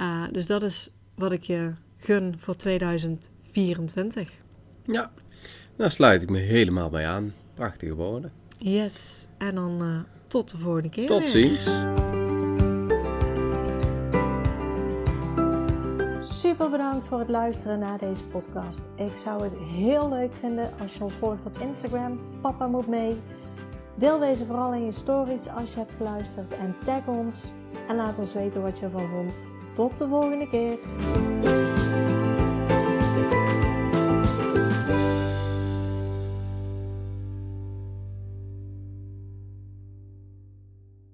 Uh, dus dat is wat ik je gun voor 2024. Ja, daar sluit ik me helemaal bij aan. Prachtige woorden. Yes, en dan uh, tot de volgende keer. Tot ziens. Super bedankt voor het luisteren naar deze podcast. Ik zou het heel leuk vinden als je ons volgt op Instagram. Papa moet mee. Deel deze vooral in je stories als je hebt geluisterd en tag ons. En laat ons weten wat je ervan vond. Tot de volgende keer.